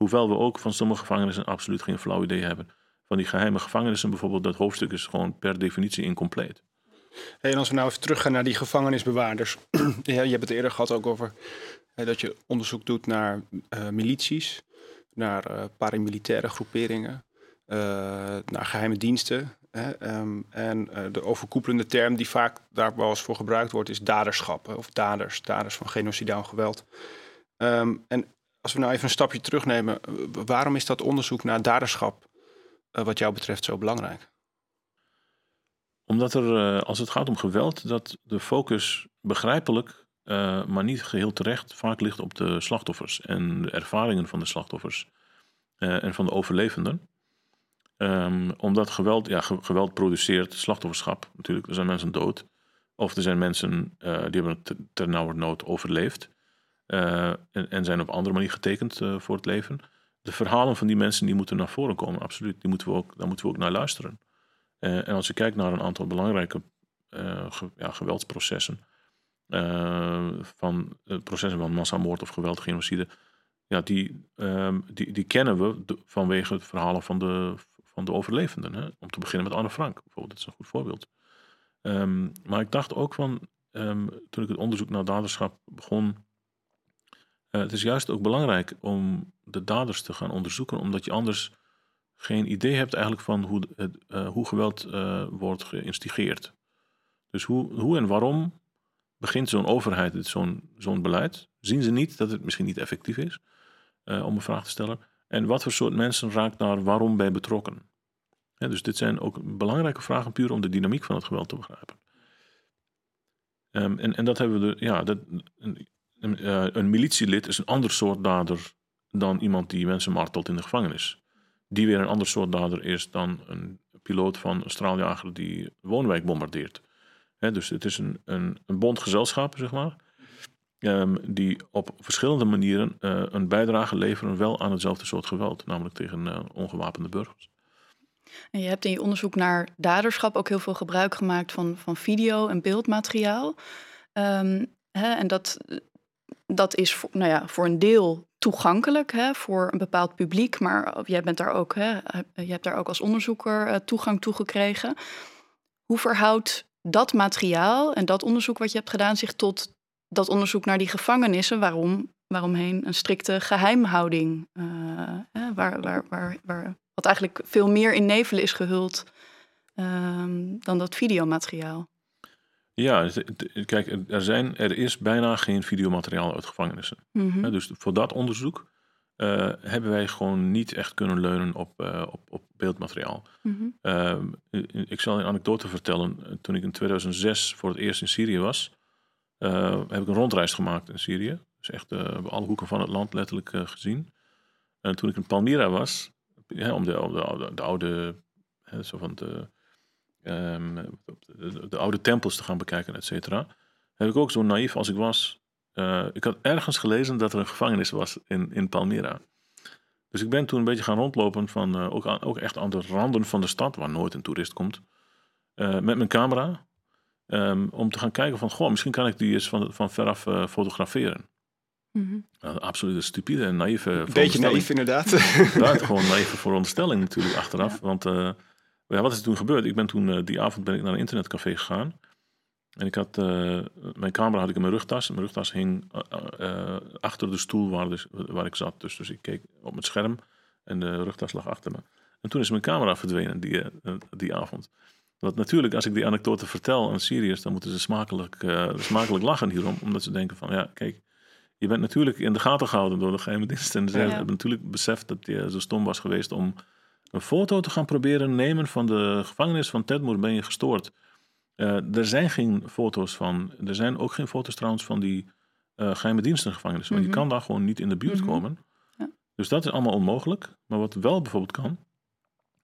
Hoewel we ook van sommige gevangenissen absoluut geen flauw idee hebben. Van die geheime gevangenissen bijvoorbeeld, dat hoofdstuk is gewoon per definitie incompleet. Hey, en als we nou even teruggaan naar die gevangenisbewaarders. <clears throat> je hebt het eerder gehad ook over dat je onderzoek doet naar uh, milities, naar uh, paramilitaire groeperingen, uh, naar geheime diensten. Hè, um, en de overkoepelende term die vaak daar wel eens voor gebruikt wordt, is daderschap of daders, daders van genocidaal geweld. Um, en als we nou even een stapje terugnemen, waarom is dat onderzoek naar daderschap wat jou betreft zo belangrijk? Omdat er, als het gaat om geweld, dat de focus begrijpelijk uh, maar niet geheel terecht, vaak ligt op de slachtoffers en de ervaringen van de slachtoffers en van de overlevenden. Um, omdat geweld, ja, geweld produceert slachtofferschap natuurlijk. Er zijn mensen dood. Of er zijn mensen die hebben het ter nood overleefd. En, en, zijn op andere manier getekend voor het leven. De verhalen van die mensen die moeten naar voren komen, absoluut. Die moeten we ook, daar moeten we ook naar luisteren. en als je kijkt naar een aantal belangrijke ja, geweldsprocessen van processen van massamoord of geweld, genocide, ja, die, uh, die, die kennen we vanwege het verhalen van de, van de overlevenden. Hè? Om te beginnen met Anne Frank, bijvoorbeeld, dat is een goed voorbeeld. Um, maar ik dacht ook van, um, toen ik het onderzoek naar daderschap begon, uh, het is juist ook belangrijk om de daders te gaan onderzoeken, omdat je anders geen idee hebt eigenlijk van hoe, het, uh, hoe geweld uh, wordt geïnstigeerd. Dus hoe, hoe en waarom begint zo'n overheid zo'n zo'n beleid? Zien ze niet dat het misschien niet effectief is? Om een vraag te stellen. En wat voor soort mensen raakt daar waarom bij betrokken? dus dit zijn ook belangrijke vragen puur om de dynamiek van het geweld te begrijpen. Um, en, en dat hebben we, ja, dat, een, uh, een, militielid is een ander soort dader dan iemand die mensen martelt in de gevangenis. Die weer een ander soort dader is dan een piloot van een straaljager die woonwijk bombardeert dus het is een, een, een bond gezelschap, zeg maar. Um, die op verschillende manieren uh, een bijdrage leveren wel aan hetzelfde soort geweld, namelijk tegen uh, ongewapende burgers. En je hebt in je onderzoek naar daderschap ook heel veel gebruik gemaakt van, van video en beeldmateriaal. Um, hè, en dat, dat is voor, nou ja, voor een deel toegankelijk hè, voor een bepaald publiek, maar jij bent daar ook, hè, je hebt daar ook als onderzoeker uh, toegang toe gekregen. Hoe verhoudt dat materiaal en dat onderzoek wat je hebt gedaan zich tot dat onderzoek naar die gevangenissen, waarom, waaromheen een strikte geheimhouding, uh, waar, waar, waar, wat eigenlijk veel meer in nevel is gehuld uh, dan dat videomateriaal. Ja, kijk, er, zijn, er is bijna geen videomateriaal uit gevangenissen. Mm -hmm. Dus voor dat onderzoek uh, hebben wij gewoon niet echt kunnen leunen op, uh, op, op beeldmateriaal. Mm -hmm. uh, ik zal een anekdote vertellen. Toen ik in 2006 voor het eerst in Syrië was, heb ik een rondreis gemaakt in Syrië. Dus echt alle hoeken van het land letterlijk gezien. En toen ik in Palmyra was, ja, om de, de, de, de oude, hè, zo van de, um, de, de, oude tempels te gaan bekijken, et cetera, heb ik ook zo naïef als ik was uh, ik had ergens gelezen dat er een gevangenis was in, in Palmyra. Dus ik ben toen een beetje gaan rondlopen, van, uh, ook, ook echt aan de randen van de stad, waar nooit een toerist komt, uh, met mijn camera. Um, om te gaan kijken van, goh, misschien kan ik die eens van, van veraf fotograferen. Mm -hmm. absoluut stupide en naïeve Beetje naïef inderdaad. Ja, gewoon naïeve veronderstelling natuurlijk achteraf. Ja. Want ja, wat is er toen gebeurd? Ik ben toen, die avond ben ik naar een internetcafé gegaan. En ik had, uh, mijn camera had ik in mijn rugtas. Mijn rugtas hing uh, achter de stoel waar, dus, waar ik zat. Dus, dus ik keek op het scherm en de rugtas lag achter me. En toen is mijn camera verdwenen die, die avond. Want natuurlijk, als ik die anekdote vertel aan Syriërs, dan moeten ze smakelijk, smakelijk lachen hierom. Omdat ze denken van, ja, kijk, je bent natuurlijk in de gaten gehouden door de geheime diensten. <laughs> En ze ja. hebben natuurlijk beseft dat je zo stom was geweest om een foto te gaan proberen nemen van de gevangenis van Tedmoer. Ben je gestoord? Uh, er zijn geen foto's van. Er zijn ook geen foto's trouwens van die uh, geheime dienstengevangenis. Want mm -hmm. je kan daar gewoon niet in de buurt mm -hmm. komen. Ja. Dus dat is allemaal onmogelijk. Maar wat wel bijvoorbeeld kan,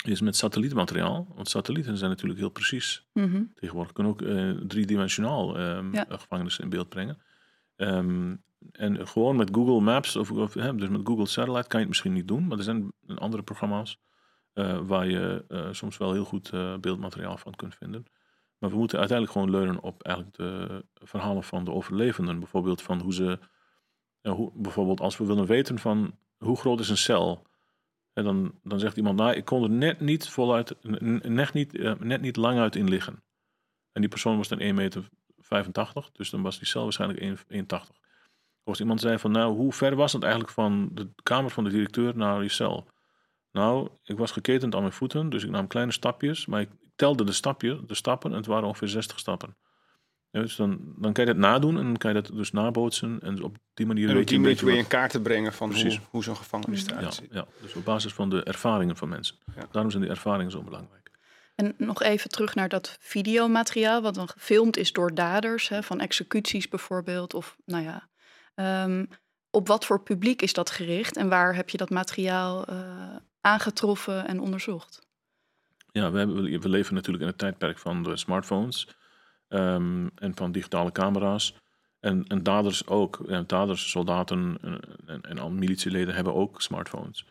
is met satellietmateriaal. Want satellieten zijn natuurlijk heel precies. Mm -hmm. Tegenwoordig kunnen ook uh, driedimensionaal um, ja. gevangenissen in beeld brengen. Um, en gewoon met Google Maps, of, of dus met Google Satellite, kan je het misschien niet doen. Maar er zijn andere programma's waar je soms wel heel goed beeldmateriaal van kunt vinden. Maar we moeten uiteindelijk gewoon leunen op eigenlijk de verhalen van de overlevenden. Bijvoorbeeld van hoe ze, hoe, bijvoorbeeld als we willen weten van hoe groot is een cel? En dan, dan zegt iemand, nou, ik kon er net niet voluit, net niet, net niet lang uit in liggen. En die persoon was dan 1,85 meter, dus dan was die cel waarschijnlijk 1,80. Of iemand zei van, nou, hoe ver was het eigenlijk van de kamer van de directeur naar je cel? Nou, ik was geketend aan mijn voeten, dus ik nam kleine stapjes, maar ik telde de, stapje, de stappen en het waren ongeveer 60 stappen. dus dan, dan kan je dat nadoen en dan kan je dat dus nabootsen. En op die manier en weet je een beetje weer in kaart te brengen van Precies. hoe, hoe zo'n gevangenis eruit ja, ziet. ja, dus op basis van de ervaringen van mensen. Ja. Daarom zijn die ervaringen zo belangrijk. En nog even terug naar dat videomateriaal, wat dan gefilmd is door daders, hè, van executies bijvoorbeeld. Of nou ja, ehm, op wat voor publiek is dat gericht en waar heb je dat materiaal eh, aangetroffen en onderzocht? Ja, we, hebben, we leven natuurlijk in het tijdperk van de smartphones ehm, en van digitale camera's. En, en daders ook. Ja, daders, soldaten en, en, en militieleden hebben ook smartphones.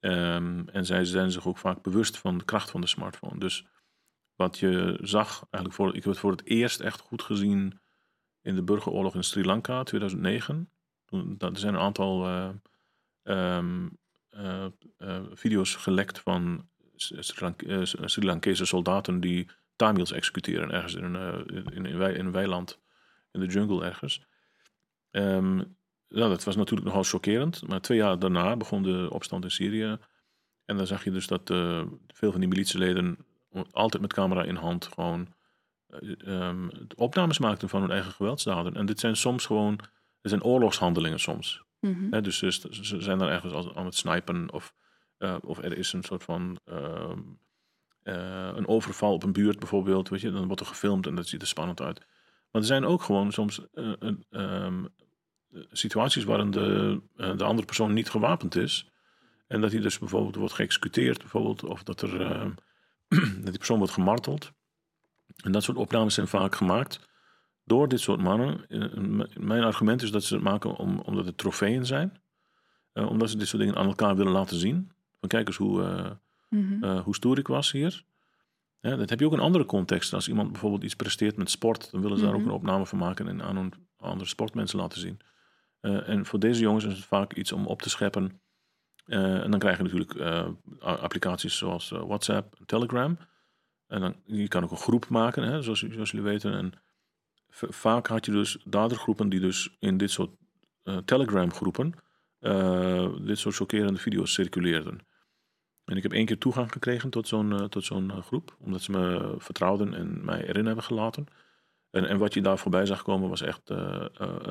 Ehm, en zij zijn zich ook vaak bewust van de kracht van de smartphone. Dus wat je zag, eigenlijk voor, ik heb het voor het eerst echt goed gezien in de burgeroorlog in Sri Lanka 2009. Toen, dat- er zijn een aantal eh, ehm, eh, eh, video's gelekt van eh, Sri Lankese soldaten die Tamils executeren ergens in een, eh, in, in, in een weiland in de jungle ergens. Ja, dat was natuurlijk nogal chockerend. Maar twee jaar daarna begon de opstand in Syrië. En dan zag je dus dat eh, veel van die militieleden altijd met camera in hand gewoon eh, ehm, opnames maakten van hun eigen geweldsdaden. En dit zijn soms gewoon, het zijn oorlogshandelingen soms. Mhm. Dus ze, zijn dan ergens aan het snipen of, eh, of er is een soort van ehm, eh, een overval op een buurt bijvoorbeeld. Weet je, dan wordt er gefilmd en dat ziet er spannend uit. Maar er zijn ook gewoon soms eh, ehm, situaties waarin de, de andere persoon niet gewapend is. En dat hij dus bijvoorbeeld wordt geëxecuteerd, bijvoorbeeld, of dat, er, ehm, <clears throat> dat die persoon wordt gemarteld. En dat soort opnames zijn vaak gemaakt door dit soort mannen. Eh, Mijn argument is dat ze het maken om, omdat het trofeeën zijn. Eh, omdat ze dit soort dingen aan elkaar willen laten zien. Van kijk eens hoe, eh, Mhm. hoe stoer ik was hier. Ja, dat heb je ook in andere contexten. Als iemand bijvoorbeeld iets presteert met sport, dan willen ze daar ook Mhm. een opname van maken en aan een- andere sportmensen laten zien. En voor deze jongens is het vaak iets om op te scheppen. En dan krijg je natuurlijk applicaties zoals WhatsApp en Telegram. En dan, je kan ook een groep maken, hè, zoals, zoals jullie weten. En vaak had je dus dadergroepen die dus in dit soort eh, Telegram groepen eh, dit soort chockerende video's circuleerden. En ik heb één keer toegang gekregen tot zo'n eh, tot zo'n groep, omdat ze me vertrouwden en mij erin hebben gelaten. En, en wat je daar voorbij zag komen was echt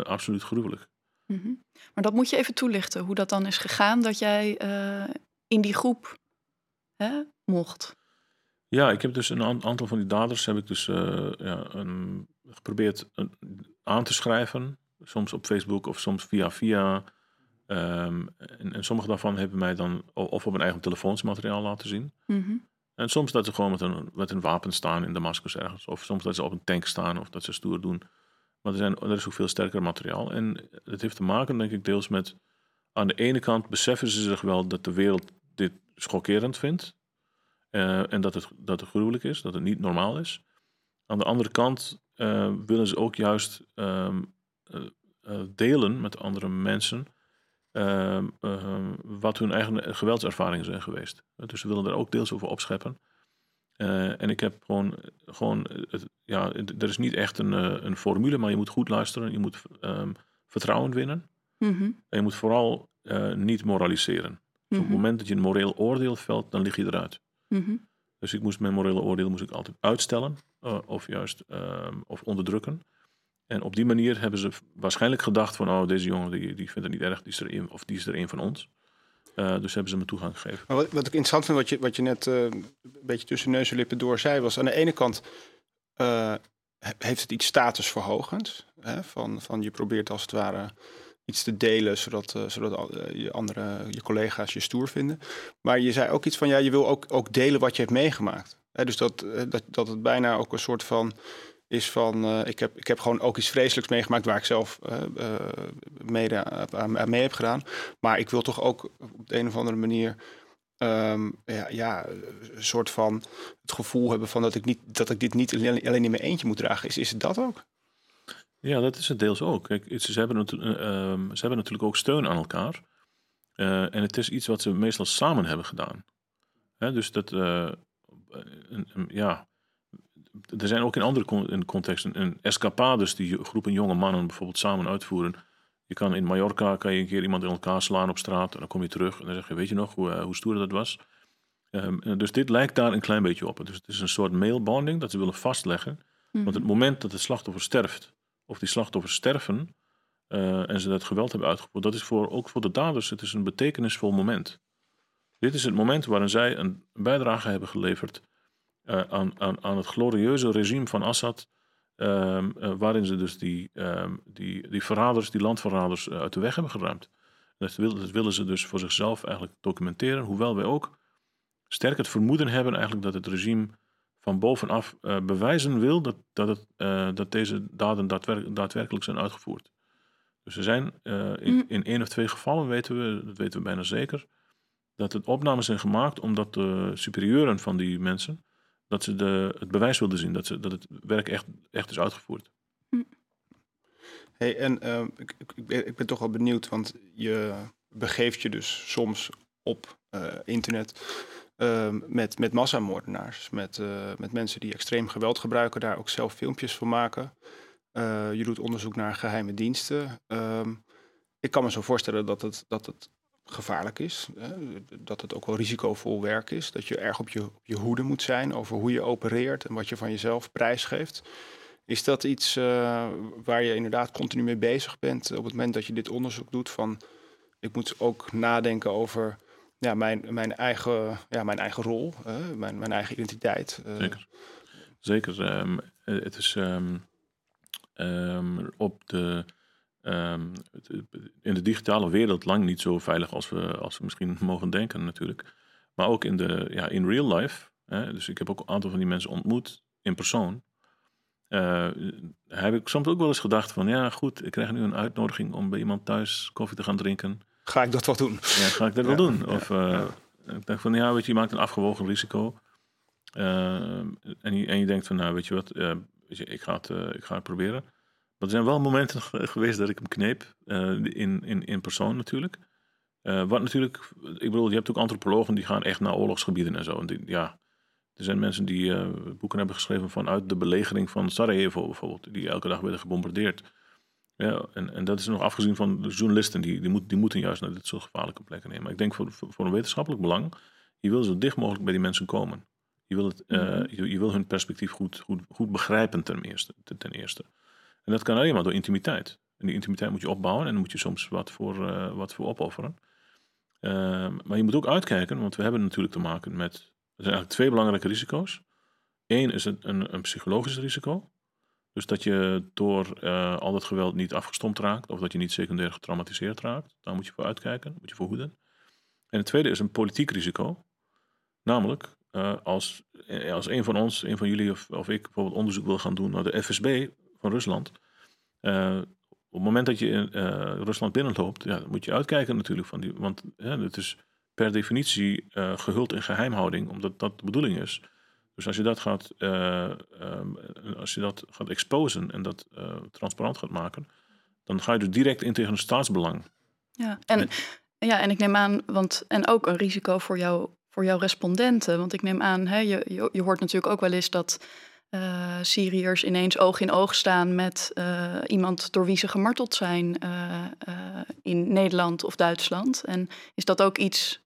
absoluut gruwelijk. Mhm. Maar dat moet je even toelichten, hoe dat dan is gegaan dat jij in die groep hè, mocht. Ja, ik heb dus een aan- aantal van die daders heb ik dus ja, een, geprobeerd aan te schrijven. Soms op Facebook of soms via via. Ehm, en, en sommige daarvan hebben mij dan of op een eigen telefoonsmateriaal laten zien. Mhm. En soms dat ze gewoon met een, met een wapen staan in Damascus ergens. Of soms dat ze op een tank staan of dat ze stoer doen. Maar er, zijn, er is ook veel sterker materiaal. En het heeft te maken, denk ik, deels met... Aan de ene kant beseffen ze zich wel dat de wereld dit schokkerend vindt. eh, en dat het, dat het gruwelijk is, dat het niet normaal is. Aan de andere kant eh, willen ze ook juist ehm, eh, eh, delen met andere mensen... ehm, ehm, wat hun eigen geweldservaringen zijn geweest. Dus ze willen daar ook deels over opscheppen. Eh, en ik heb gewoon, gewoon het, ja, er is niet echt een, een formule, maar je moet goed luisteren. Je moet ehm, vertrouwen winnen. Mhm. En je moet vooral niet moraliseren. Dus op Mhm. het moment dat je een moreel oordeel velt, dan lig je eruit. Mhm. Dus ik moest mijn morele oordeel moest ik altijd uitstellen eh, of juist ehm, of onderdrukken. En op die manier hebben ze waarschijnlijk gedacht van, oh, deze jongen die, die vindt het niet erg, die is er een, of die is er een van ons. Eh, dus hebben ze me toegang gegeven. Maar wat, wat ik interessant vind, wat je, wat je net eh, een beetje tussen neus en lippen door zei, was aan de ene kant he- heeft het iets statusverhogends. Hè? Van, van je probeert als het ware iets te delen, zodat, zodat je andere je collega's je stoer vinden. Maar je zei ook iets van, ja, je wil ook, ook delen wat je hebt meegemaakt. Dus dat, eh, dat, dat het bijna ook een soort van is van, eh, ik, heb, ik heb gewoon ook iets vreselijks meegemaakt waar ik zelf eh, mede aan, mee heb gedaan. Maar ik wil toch ook op de een of andere manier ehm, ja, ja, een soort van het gevoel hebben van dat ik, niet, dat ik dit niet alleen, in mijn eentje moet dragen. Is, is het dat ook? Ja, dat is het deels ook. Kijk, ze, hebben eh, ehm, ze hebben natuurlijk ook steun aan elkaar. en het is iets wat ze meestal samen hebben gedaan. Dus dat, ja, er zijn ook in andere contexten een escapades die groepen jonge mannen bijvoorbeeld samen uitvoeren. Je kan in Mallorca kan je een keer iemand in elkaar slaan op straat en dan kom je terug en dan zeg je, weet je nog hoe, hoe stoer dat was? Um, dus dit lijkt daar een klein beetje op. Dus het is een soort mailbonding dat ze willen vastleggen. Want het mhm. moment dat het slachtoffer sterft, of die slachtoffers sterven uh, en ze dat geweld hebben uitgevoerd, dat is voor, ook voor de daders het is een betekenisvol moment. Dit is het moment waarin zij een bijdrage hebben geleverd uh, aan, aan, aan het glorieuze regime van Assad, um, uh, waarin ze dus die, um, die, die verraders, die landverraders uit de weg hebben geruimd. Dat, wil, dat willen ze dus voor zichzelf eigenlijk documenteren, hoewel wij ook sterk het vermoeden hebben eigenlijk dat het regime van bovenaf bewijzen wil dat, dat, het, dat deze daden daadwerkelijk, daadwerkelijk zijn uitgevoerd. Dus er zijn in, mm. in één of twee gevallen, weten we, dat weten we bijna zeker, dat het opnames zijn gemaakt omdat de superieuren van die mensen, dat ze de, het bewijs wilden zien, dat, ze, dat het werk echt, echt is uitgevoerd. Mm. Hey, en ik, ik, ben, ik ben toch wel benieuwd, want je begeeft je dus soms op internet Ehm, met, met massamoordenaars. Met, uh, met mensen die extreem geweld gebruiken, daar ook zelf filmpjes van maken. Uh, je doet onderzoek naar geheime diensten. Ehm, ik kan me zo voorstellen dat het, dat het gevaarlijk is. Hè? Dat het ook wel risicovol werk is. Dat je erg op je, je hoede moet zijn over hoe je opereert en wat je van jezelf prijsgeeft. Is dat iets uh, waar je inderdaad continu mee bezig bent op het moment dat je dit onderzoek doet? Van ik moet ook nadenken over ja, mijn, mijn, eigen, ja, mijn eigen rol, mijn, mijn eigen identiteit. Uh. Zeker. Zeker. Um, het is um, um, op de, in de digitale wereld lang niet zo veilig als we, als we misschien <laughs> mogen denken natuurlijk. Maar ook in, de, ja, in real life. Hè, dus ik heb ook een aantal van die mensen ontmoet in persoon. Uh, heb ik soms ook wel eens gedacht van ja goed, ik krijg nu een uitnodiging om bij iemand thuis koffie te gaan drinken ga ik dat wel doen? Ja, ga ik dat wel doen? Of uh, ik dacht van, ja, weet je, je maakt een afgewogen risico. Uh, en, je, en je denkt van, nou, weet je wat, uh, weet je, ik, ga het, ik ga het proberen. Maar er zijn wel momenten geweest dat ik hem kneep, in, in, in persoon natuurlijk. wat natuurlijk, ik bedoel, je hebt ook antropologen die gaan echt naar oorlogsgebieden en zo. En die, ja, er zijn mensen die boeken hebben geschreven vanuit de belegering van Sarajevo bijvoorbeeld, die elke dag werden gebombardeerd. Ja, en, en dat is nog afgezien van de journalisten, die, die, moet, die moeten juist naar dit soort gevaarlijke plekken nemen. Maar ik denk voor, voor een wetenschappelijk belang, je wil zo dicht mogelijk bij die mensen komen. Je wil, het, uh, je, je, wil hun perspectief goed, goed, goed begrijpen ten eerste, ten eerste. En dat kan alleen maar door intimiteit. En die intimiteit moet je opbouwen en daar moet je soms wat voor, uh, wat voor opofferen. Uh, maar je moet ook uitkijken, want we hebben natuurlijk te maken met. Er zijn eigenlijk twee belangrijke risico's. Eén is een, een, psychologisch risico. Dus dat je door uh, al dat geweld niet afgestompt raakt of dat je niet secundair getraumatiseerd raakt. Daar moet je voor uitkijken, moet je voor hoeden. En het tweede is een politiek risico. Namelijk, uh, als, eh, als een van ons, een van jullie of, of ik bijvoorbeeld onderzoek wil gaan doen naar de FSB van Rusland. Uh, op het moment dat je in Rusland binnenloopt, ja, dan moet je uitkijken natuurlijk. Van die, want het is per definitie gehuld in geheimhouding, omdat dat de bedoeling is. Dus als je dat gaat, uh, als je dat gaat exposen en dat transparant gaat maken, dan ga je er direct in tegen een staatsbelang. Ja, en, ja, en ik neem aan, want en ook een risico voor, jou, voor jouw respondenten. Want ik neem aan, hè, je, je hoort natuurlijk ook wel eens dat uh, Syriërs ineens oog in oog staan met uh, iemand door wie ze gemarteld zijn uh, in Nederland of Duitsland. En is dat ook iets,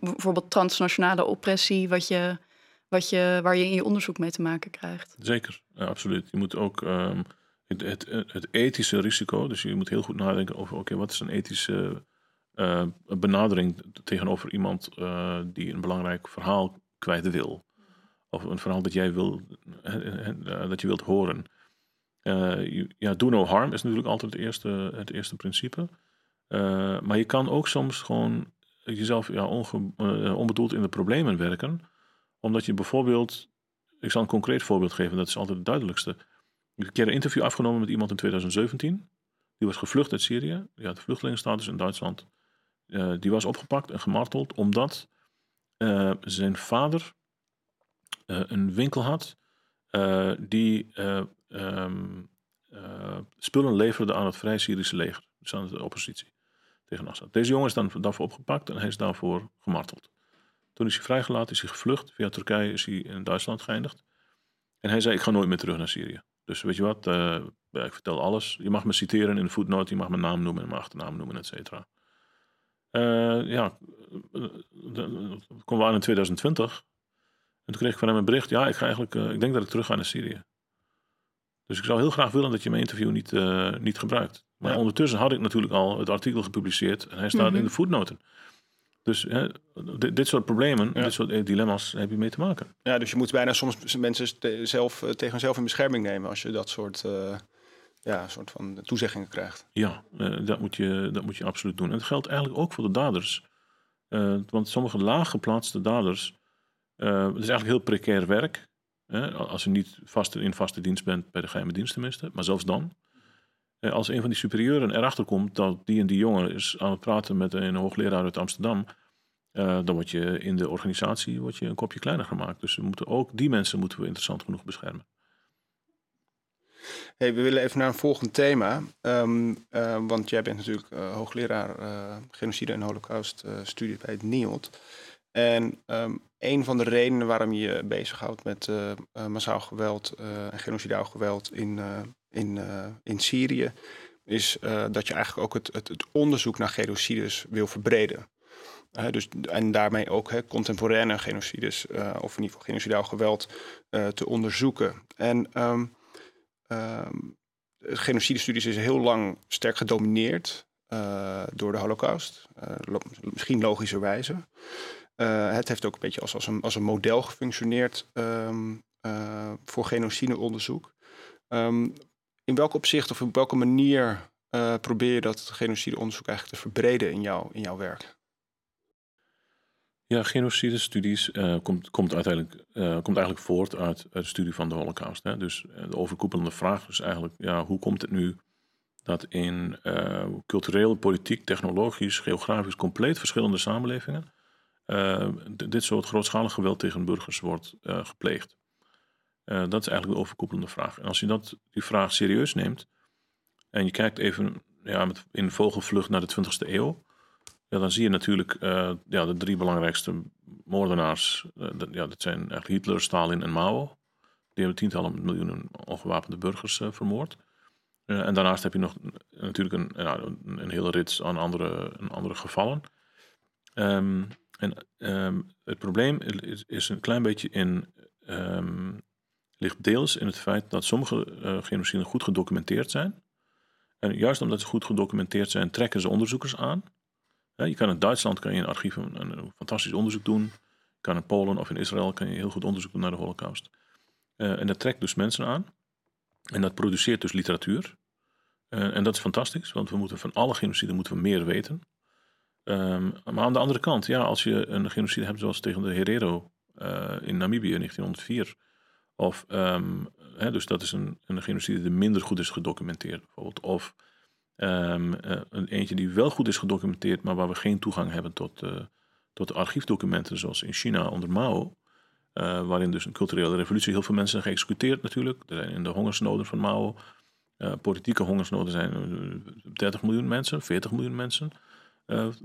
bijvoorbeeld transnationale oppressie, wat je wat je, waar je in je onderzoek mee te maken krijgt. Zeker, absoluut. Je moet ook um, het, het, ethische risico, dus je moet heel goed nadenken over, oké, wat is een ethische benadering tegenover iemand die een belangrijk verhaal kwijt wil. Of een verhaal dat jij wil, uh, dat je wilt horen. ja, do no harm is natuurlijk altijd het eerste, het eerste principe. maar je kan ook soms gewoon jezelf ja, onbedoeld in de problemen werken omdat je bijvoorbeeld, ik zal een concreet voorbeeld geven, dat is altijd het duidelijkste. Ik heb een een interview afgenomen met iemand in 2017. Die was gevlucht uit Syrië. Die had vluchtelingenstatus in Duitsland. Die was opgepakt en gemarteld omdat zijn vader een winkel had die um, spullen leverde aan het Vrij Syrische leger. Dus aan de oppositie. tegen Assad. Deze jongen is dan daarvoor opgepakt en hij is daarvoor gemarteld. Toen is hij vrijgelaten, is hij gevlucht. Via Turkije is hij in Duitsland geëindigd. En hij zei, ik ga nooit meer terug naar Syrië. Dus weet je wat, ik vertel alles. Je mag me citeren in de voetnoot, je mag mijn naam noemen en mijn achternaam noemen, et cetera. Uh, ja, komen we aan in 2020. En toen kreeg ik van hem een bericht, ja, ik ga eigenlijk, uh, ik denk dat ik terug ga naar Syrië. Dus ik zou heel graag willen dat je mijn interview niet, niet gebruikt. Maar ondertussen had ik natuurlijk al het artikel gepubliceerd en hij staat in mhm. de voetnoten. Dus hè, dit, soort problemen, dit soort eh, dilemma's heb je mee te maken. Ja, dus je moet bijna soms mensen zelf, eh, tegen zelf in bescherming nemen als je dat soort, uh, ja, soort van toezeggingen krijgt. Ja, dat, moet je, dat moet je absoluut doen. En dat geldt eigenlijk ook voor de daders. want sommige laaggeplaatste daders, het is eigenlijk heel precair werk. als je niet vast, in vaste dienst bent, bij de geheime dienst tenminste, maar zelfs dan. Eh, als een van die superieuren erachter komt dat die en die jongen is aan het praten met een hoogleraar uit Amsterdam, uh, dan word je in de organisatie word je een kopje kleiner gemaakt. Dus we moeten ook die mensen moeten we interessant genoeg beschermen. Hey, we willen even naar een volgend thema. Um, want jij bent natuurlijk hoogleraar genocide en holocaust studie bij het NIOD. En um, een van de redenen waarom je je bezighoudt met massaal geweld en genocidaal geweld in in, in Syrië, is dat je eigenlijk ook het, het, het, onderzoek naar genocides wil verbreden. Dus, en daarmee ook hè, contemporaine genocides, of in ieder geval genocidaal geweld, te onderzoeken. En um, um, genocidestudies is heel lang sterk gedomineerd door de Holocaust. Lo misschien logischerwijze. Het heeft ook een beetje als, als, een, als een model gefunctioneerd um, voor genocideonderzoek. Um, in welk opzicht of op welke manier uh, probeer je dat genocideonderzoek eigenlijk te verbreden in, jou, in jouw werk? Ja, genocide-studies uh, komt, komt, uiteindelijk, komt eigenlijk voort uit, uit, de studie van de Holocaust. Hè? Dus de overkoepelende vraag is eigenlijk: ja, hoe komt het nu dat in cultureel, politiek, technologisch, geografisch compleet verschillende samenlevingen dit soort grootschalig geweld tegen burgers wordt gepleegd? Uh, dat is eigenlijk de overkoepelende vraag. En als je dat, die vraag serieus neemt en je kijkt even ja, met, in vogelvlucht naar de 20e eeuw, ja, dan zie je natuurlijk uh, ja, de drie belangrijkste moordenaars. Ja, dat zijn eigenlijk Hitler, Stalin en Mao. Die hebben tientallen miljoenen ongewapende burgers vermoord. en daarnaast heb je nog natuurlijk een, een, hele rits aan andere, andere gevallen. Um, en um, het probleem is, is, een klein beetje in um, ligt deels in het feit dat sommige uh, genociden goed gedocumenteerd zijn. En juist omdat ze goed gedocumenteerd zijn, trekken ze onderzoekers aan. je kan in Duitsland kan je in archieven een, fantastisch onderzoek doen. Je kan in Polen of in Israël kan je heel goed onderzoek doen naar de Holocaust. Uh, en dat trekt dus mensen aan. En dat produceert dus literatuur. Uh, en dat is fantastisch, want we moeten van alle genocide moeten we meer weten. Um, maar aan de andere kant, ja, als je een genocide hebt zoals tegen de Herero in Namibië in 1904 of, hè, dus dat is een, een genocide die minder goed is gedocumenteerd, bijvoorbeeld. Of um, een eentje die wel goed is gedocumenteerd, maar waar we geen toegang hebben tot, uh, tot archiefdocumenten, zoals in China onder Mao. Waarin dus een culturele revolutie heel veel mensen zijn geëxecuteerd natuurlijk. Er zijn in de hongersnoden van Mao, politieke hongersnoden zijn 30 miljoen mensen, 40 miljoen mensen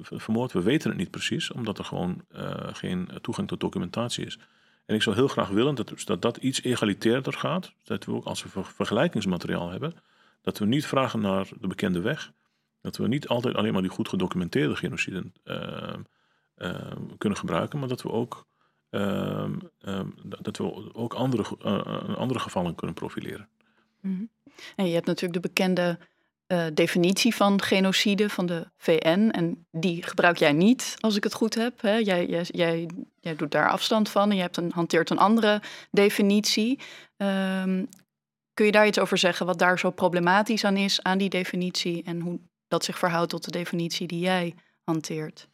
vermoord. We weten het niet precies, omdat er gewoon geen toegang tot documentatie is. En ik zou heel graag willen dat dat, iets egalitairder gaat. Dat we ook als we vergelijkingsmateriaal hebben, dat we niet vragen naar de bekende weg. Dat we niet altijd alleen maar die goed gedocumenteerde genocide uh, kunnen gebruiken, maar dat we ook, uh, dat we ook andere, eh, andere gevallen kunnen profileren. Mm En je hebt natuurlijk de bekende uh, definitie van genocide van de VN. En die gebruik jij niet, als ik het goed heb. Hè? Jij, jij, jij, jij doet daar afstand van en je hebt een, hanteert een andere definitie. Um, kun je daar iets over zeggen wat daar zo problematisch aan is, aan die definitie en hoe dat zich verhoudt tot de definitie die jij hanteert?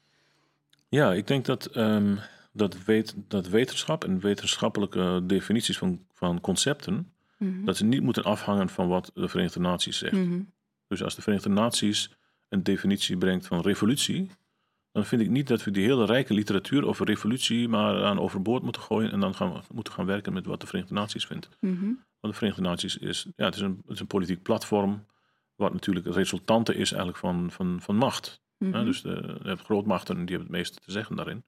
Ja, ik denk dat, um, dat, weet, dat wetenschap en wetenschappelijke definities van, van concepten, mm dat ze niet moeten afhangen van wat de Verenigde Naties zegt. Mm dus als de Verenigde Naties een definitie brengt van revolutie, dan vind ik niet dat we die hele rijke literatuur over revolutie maar aan overboord moeten gooien en dan gaan we moeten gaan werken met wat de Verenigde Naties vindt. Mhm. Want de Verenigde Naties is, ja, het is, een, het is een politiek platform wat natuurlijk het resultante is eigenlijk van, van, van macht. Mhm. dus de, je hebt grootmachten die hebben het meeste te zeggen daarin.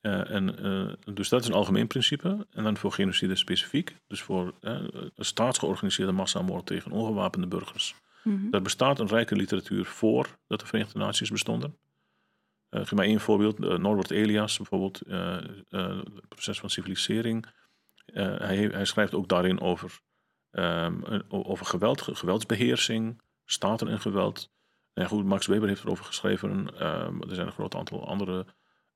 Eh, en, eh, dus dat is een algemeen principe. En dan voor genocide specifiek. Dus voor eh, een staatsgeorganiseerde massamoord tegen ongewapende burgers. Mhm. Er bestaat een rijke literatuur voor dat de Verenigde Naties bestonden. Eh, geef maar één voorbeeld. Eh, Norbert Elias bijvoorbeeld. eh, het proces van civilisering. Hij, hij schrijft ook daarin over, ehm, over geweld, ge- geweldsbeheersing, staten en geweld. En goed, Max Weber heeft erover geschreven. ehm, er zijn een groot aantal andere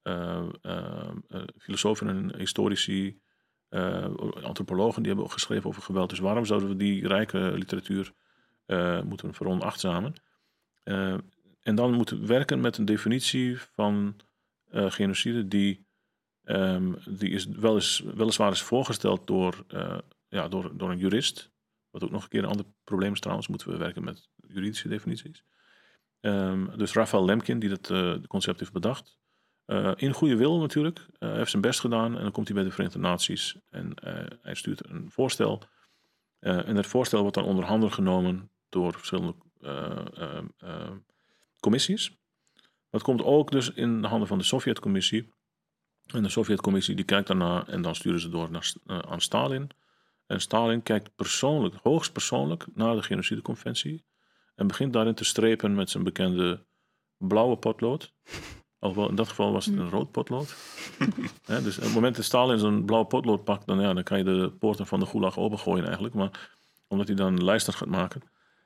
eh, eh, eh, filosofen en historici, antropologen, die hebben ook geschreven over geweld. Dus waarom zouden we die rijke literatuur eh, moeten veronachtzamen? Eh, en dan moeten we werken met een definitie van eh, genocide die, ehm, die is wel eens, weliswaar is voorgesteld door, ja, door, door een jurist. Wat ook nog een keer een ander probleem is trouwens, moeten we werken met juridische definities. Ehm, dus Raphaël Lemkin, die dat concept heeft bedacht. In goede wil natuurlijk. Hij heeft zijn best gedaan en dan komt hij bij de Verenigde Naties en hij stuurt een voorstel. En dat voorstel wordt dan onder handen genomen door verschillende eh, eh, eh, commissies. Dat komt ook dus in de handen van de Sovjet-commissie. En de Sovjet-commissie die kijkt daarna en dan sturen ze door naar, eh, aan Stalin. En Stalin kijkt persoonlijk, hoogst persoonlijk, naar de genocideconventie. En begint daarin te strepen met zijn bekende blauwe potlood. <laughs> Alhoewel in dat geval was het een rood potlood. <laughs> Dus op het moment dat Stalin zo'n blauw potlood pakt, dan, ja, dan kan je de poorten van de gulag opengooien eigenlijk. Maar omdat hij dan lijsten gaat maken.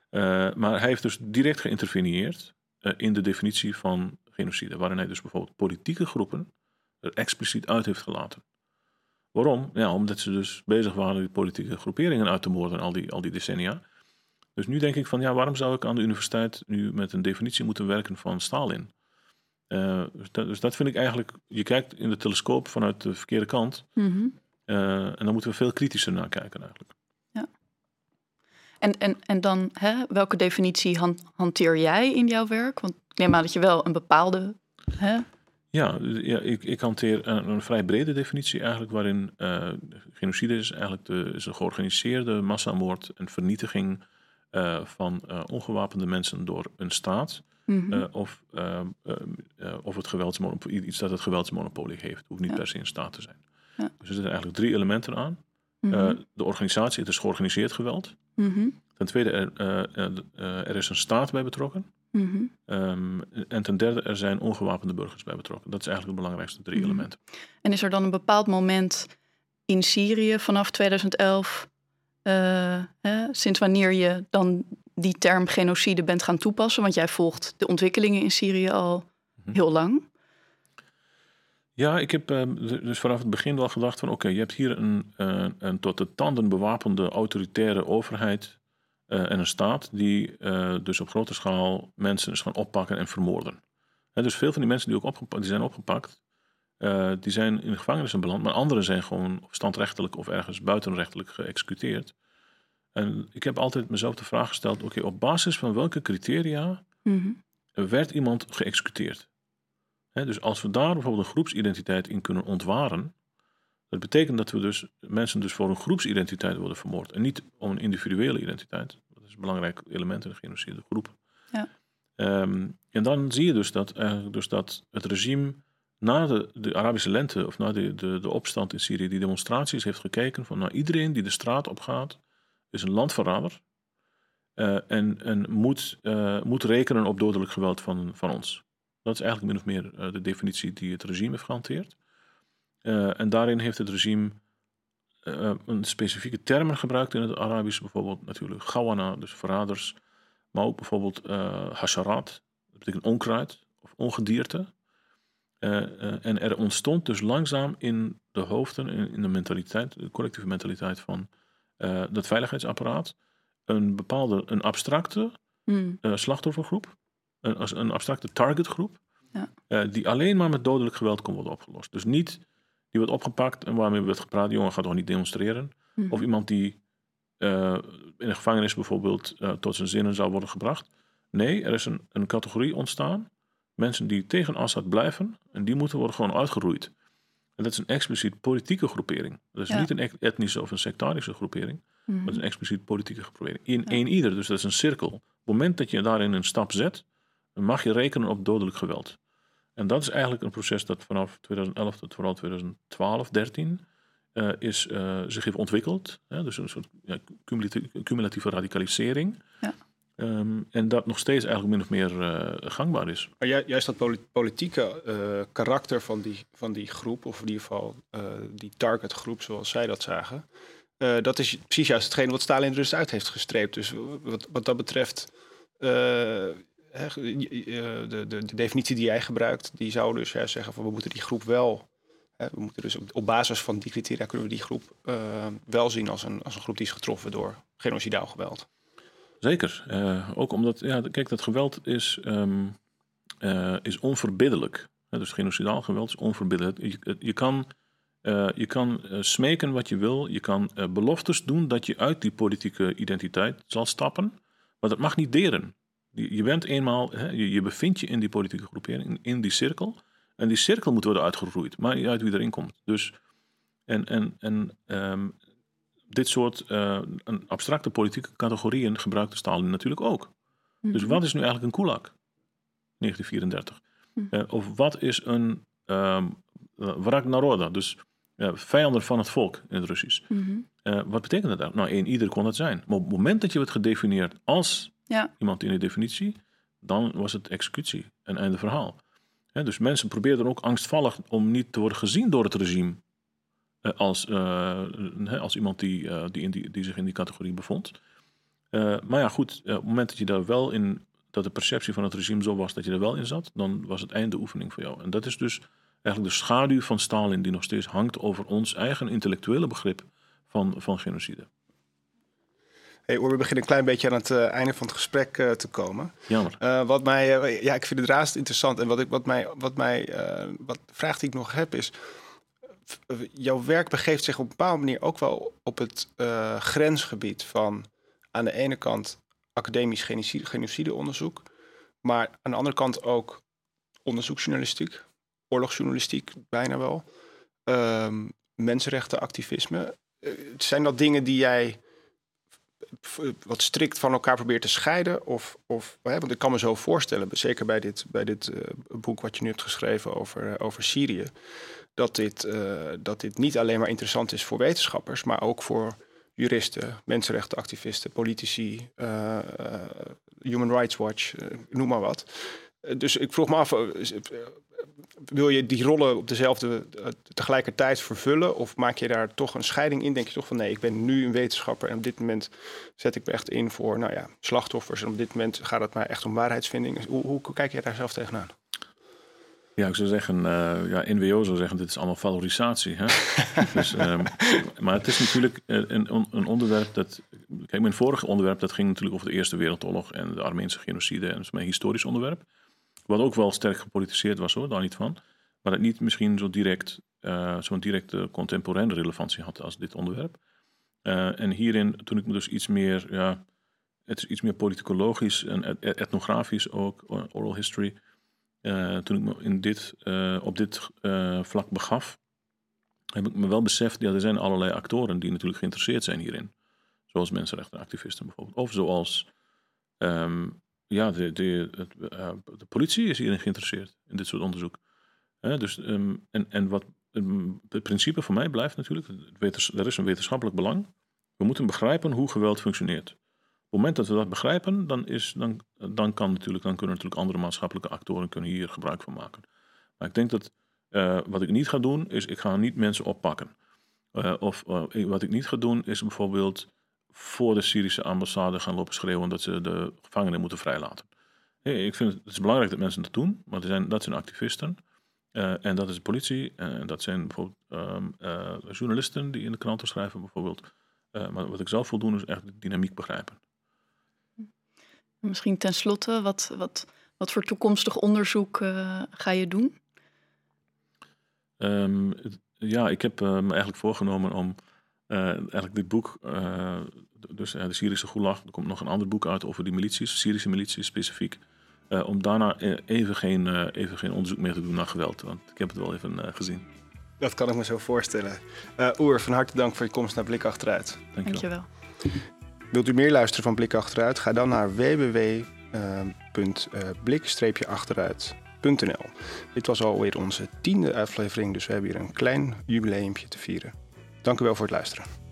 Eh, maar hij heeft dus direct geïnterveneerd eh, in de definitie van genocide. Waarin hij dus bijvoorbeeld politieke groepen er expliciet uit heeft gelaten. Waarom? Ja, omdat ze dus bezig waren die politieke groeperingen uit te moorden al die, al die decennia. Dus nu denk ik van ja, waarom zou ik aan de universiteit nu met een definitie moeten werken van Stalin? Eh, dus, dat, dus dat vind ik eigenlijk, je kijkt in de telescoop vanuit de verkeerde kant. Mhm. en dan moeten we veel kritischer naar kijken eigenlijk. En, en, en dan, hè, welke definitie han- hanteer jij in jouw werk? Want ik neem aan dat je wel een bepaalde. Hè? Ja, ja ik, ik hanteer een, een vrij brede definitie eigenlijk, waarin eh, genocide is eigenlijk de, is een georganiseerde massamoord en vernietiging eh, van eh, ongewapende mensen door een staat. Mhm. of, of het geweldsmonopolie, iets dat het geweldsmonopolie heeft. Hoeft niet Ja. per se in staat te zijn. Ja. Dus er zitten eigenlijk drie elementen aan. Mhm. Eh, de organisatie, het is georganiseerd geweld. Mhm. Ten tweede, er, eh, eh, er is een staat bij betrokken. Mhm. Ehm, en ten derde, er zijn ongewapende burgers bij betrokken. Dat is eigenlijk de belangrijkste drie Mhm. elementen. En is er dan een bepaald moment in Syrië vanaf 2011, eh, hè, sinds wanneer je dan die term genocide bent gaan toepassen? Want jij volgt de ontwikkelingen in Syrië al Mhm. heel lang. Ja, ik heb eh, dus vanaf het begin wel gedacht van... oké, je hebt hier een, eh, een tot de tanden bewapende autoritaire overheid... eh, en een staat die eh, dus op grote schaal mensen is gaan oppakken en vermoorden. Dus veel van die mensen die, ook opgepa- die zijn opgepakt... die zijn in de gevangenissen beland... maar anderen zijn gewoon standrechtelijk of ergens buitenrechtelijk geëxecuteerd. En ik heb altijd mezelf de vraag gesteld... oké, op basis van welke criteria Mhm. werd iemand geëxecuteerd. Dus als we daar bijvoorbeeld een groepsidentiteit in kunnen ontwaren, dat betekent dat we dus mensen dus voor een groepsidentiteit worden vermoord en niet om een individuele identiteit. Dat is een belangrijk element in de genocide groep. Ja. Ehm, en dan zie je dus dat, eigenlijk dus dat het regime na de, de Arabische lente of na de, de, de opstand in Syrië, die demonstraties heeft gekeken van nou, iedereen die de straat op gaat, is een landverrader. eh, en en moet, eh, moet rekenen op dodelijk geweld van, van ons. Dat is eigenlijk min of meer eh, de definitie die het regime heeft gehanteerd. Eh, en daarin heeft het regime eh, een specifieke termen gebruikt in het Arabisch. Bijvoorbeeld natuurlijk gawana, dus verraders. Maar ook bijvoorbeeld eh hasharat, dat betekent onkruid of ongedierte. En er ontstond dus langzaam in de hoofden, in, in de mentaliteit, de collectieve mentaliteit van dat veiligheidsapparaat, een bepaalde, een abstracte Mm. eh, slachtoffergroep, een, als een abstracte targetgroep, Ja. eh, die alleen maar met dodelijk geweld kon worden opgelost. Dus niet die wordt opgepakt en waarmee wordt gepraat, jongen gaat toch niet demonstreren. Mhm. Of iemand die eh, in een gevangenis bijvoorbeeld eh, tot zijn zinnen zou worden gebracht. Nee, er is een, een categorie ontstaan, mensen die tegen Assad blijven en die moeten worden gewoon uitgeroeid. En dat is een expliciet politieke groepering. Dat is Ja. niet een e- etnische of een sectarische groepering. Mhm. Dat is een expliciet politieke groepering. In Ja. één ieder, dus dat is een cirkel. Op het moment dat je daarin een stap zet, mag je rekenen op dodelijk geweld. En dat is eigenlijk een proces dat vanaf 2011 tot vooral 2012, 13 uh, is, uh, zich heeft ontwikkeld. Hè? Dus een soort ja, cumulatieve, cumulatieve radicalisering. Ja. Um, en dat nog steeds eigenlijk min of meer uh, gangbaar is. Maar juist dat politieke karakter van die, van die groep, of in ieder geval die targetgroep zoals zij dat zagen, dat is precies juist hetgeen wat Stalin er dus uit heeft gestreept. Dus wat, wat dat betreft de, de, de, definitie die jij gebruikt, die zou dus zeggen van we moeten die groep wel, we moeten dus op, basis van die criteria kunnen we die groep uh, wel zien als een, als een groep die is getroffen door genocidaal geweld. Zeker, uh, ook omdat, ja, kijk, dat geweld is, uh, is onverbiddelijk. dus genocidaal geweld is onverbiddelijk. Je, je kan, je kan smeken wat je wil, je kan beloftes doen dat je uit die politieke identiteit zal stappen, maar dat mag niet deren. Je, bent eenmaal, hè, je, je bevindt je in die politieke groepering, in, die cirkel. En die cirkel moet worden uitgegroeid, maar niet uit wie erin komt. Dus, en en, en um, dit soort uh, abstracte politieke categorieën gebruikte Stalin natuurlijk ook. Dus mhm. wat is nu eigenlijk een kulak? 1934. Mm. Uh, of wat is een um, wrak naroda, dus uh, vijanden van het volk in het Russisch. Mm -hmm. wat betekent dat? Nou, één, ieder kon het zijn. Maar op het moment dat je het gedefinieerd als ja. iemand in de definitie, dan was het executie, een einde verhaal. dus mensen probeerden ook angstvallig om niet te worden gezien door het regime eh, als, uh, als iemand die, uh, die, in die, die zich in die categorie bevond. maar ja, goed, op het moment dat je daar wel in, dat de perceptie van het regime zo was dat je er wel in zat, dan was het einde oefening voor jou. En dat is dus eigenlijk de schaduw van Stalin die nog steeds hangt over ons eigen intellectuele begrip van, van genocide. Hey, we beginnen een klein beetje aan het uh, einde van het gesprek uh, te komen. Jammer. Uh, wat mij, ja, ik vind het raast interessant. En wat, ik, wat mij, wat mij, wat vraag die ik nog heb is, jouw werk begeeft zich op een bepaalde manier ook wel op het grensgebied van aan de ene kant academisch genocide, genocideonderzoek, maar aan de andere kant ook onderzoeksjournalistiek, oorlogsjournalistiek bijna wel, um, mensenrechtenactivisme. zijn dat dingen die jij wat strikt van elkaar probeert te scheiden? Of, of, want ik kan me zo voorstellen, zeker bij dit, bij dit uh, boek wat je nu hebt geschreven over, uh, over Syrië, dat dit, dat dit niet alleen maar interessant is voor wetenschappers, maar ook voor juristen, mensenrechtenactivisten, politici, Human Rights Watch, noem maar wat. dus ik vroeg me af, wil je die rollen op dezelfde uh, tegelijkertijd vervullen? Of maak je daar toch een scheiding in? Denk je toch van nee, ik ben nu een wetenschapper en op dit moment zet ik me echt in voor nou ja, slachtoffers. En op dit moment gaat het mij echt om waarheidsvinding. Hoe, hoe kijk jij daar zelf tegenaan? Ja, ik zou zeggen, uh, ja, NWO zou zeggen, dit is allemaal valorisatie. Hè? <laughs> dus, um, maar het is natuurlijk een, een, onderwerp dat... Kijk, mijn vorige onderwerp, dat ging natuurlijk over de Eerste Wereldoorlog en de Armeense genocide. En dat is mijn historisch onderwerp. Wat ook wel sterk gepolitiseerd was hoor, daar niet van. Maar het niet misschien zo direct, uh, zo'n directe contemporaine relevantie had als dit onderwerp. Uh, en hierin, toen ik me dus iets meer, ja, het is iets meer politicologisch en etnografisch ook, oral history. Uh, toen ik me in dit, op dit vlak begaf, heb ik me wel beseft, ja, er zijn allerlei actoren die natuurlijk geïnteresseerd zijn hierin. Zoals mensenrechtenactivisten bijvoorbeeld. Of zoals um, ja, de, de, eh, de politie is hierin geïnteresseerd, in dit soort onderzoek. dus, ehm, en, en wat ehm, het principe voor mij blijft natuurlijk, er is een wetenschappelijk belang. We moeten begrijpen hoe geweld functioneert. Op het moment dat we dat begrijpen, dan, is, dan, dan, kan natuurlijk, dan kunnen natuurlijk andere maatschappelijke actoren kunnen hier gebruik van maken. Maar ik denk dat uh, wat ik niet ga doen, is ik ga niet mensen oppakken. Uh, of wat ik niet ga doen, is bijvoorbeeld voor de Syrische ambassade gaan lopen schreeuwen dat ze de gevangenen moeten vrijlaten. ik vind het, het is belangrijk dat mensen dat doen, dat zijn, dat zijn activisten. Uh, en dat is de politie. En dat zijn bijvoorbeeld um, uh, journalisten die in de kranten schrijven, bijvoorbeeld. Maar wat ik zelf wil doen, is echt de dynamiek begrijpen. Misschien tenslotte, wat, wat, wat voor toekomstig onderzoek ga je doen? Um, ja, ik heb me eigenlijk voorgenomen om eigenlijk dit boek dus de Syrische Gulag. Er komt nog een ander boek uit over die milities, Syrische milities specifiek. Uh, om daarna even geen, uh, even geen onderzoek meer te doen naar geweld. Want ik heb het wel even uh, gezien. Dat kan ik me zo voorstellen. Oer, van harte dank voor je komst naar Blik Achteruit. Dankjewel. Wilt u meer luisteren van Blik Achteruit? Ga dan naar www www.blik-achteruit.nl. Dit was alweer onze tiende aflevering, dus we hebben hier een klein jubileumpje te vieren. Dank u wel voor het luisteren.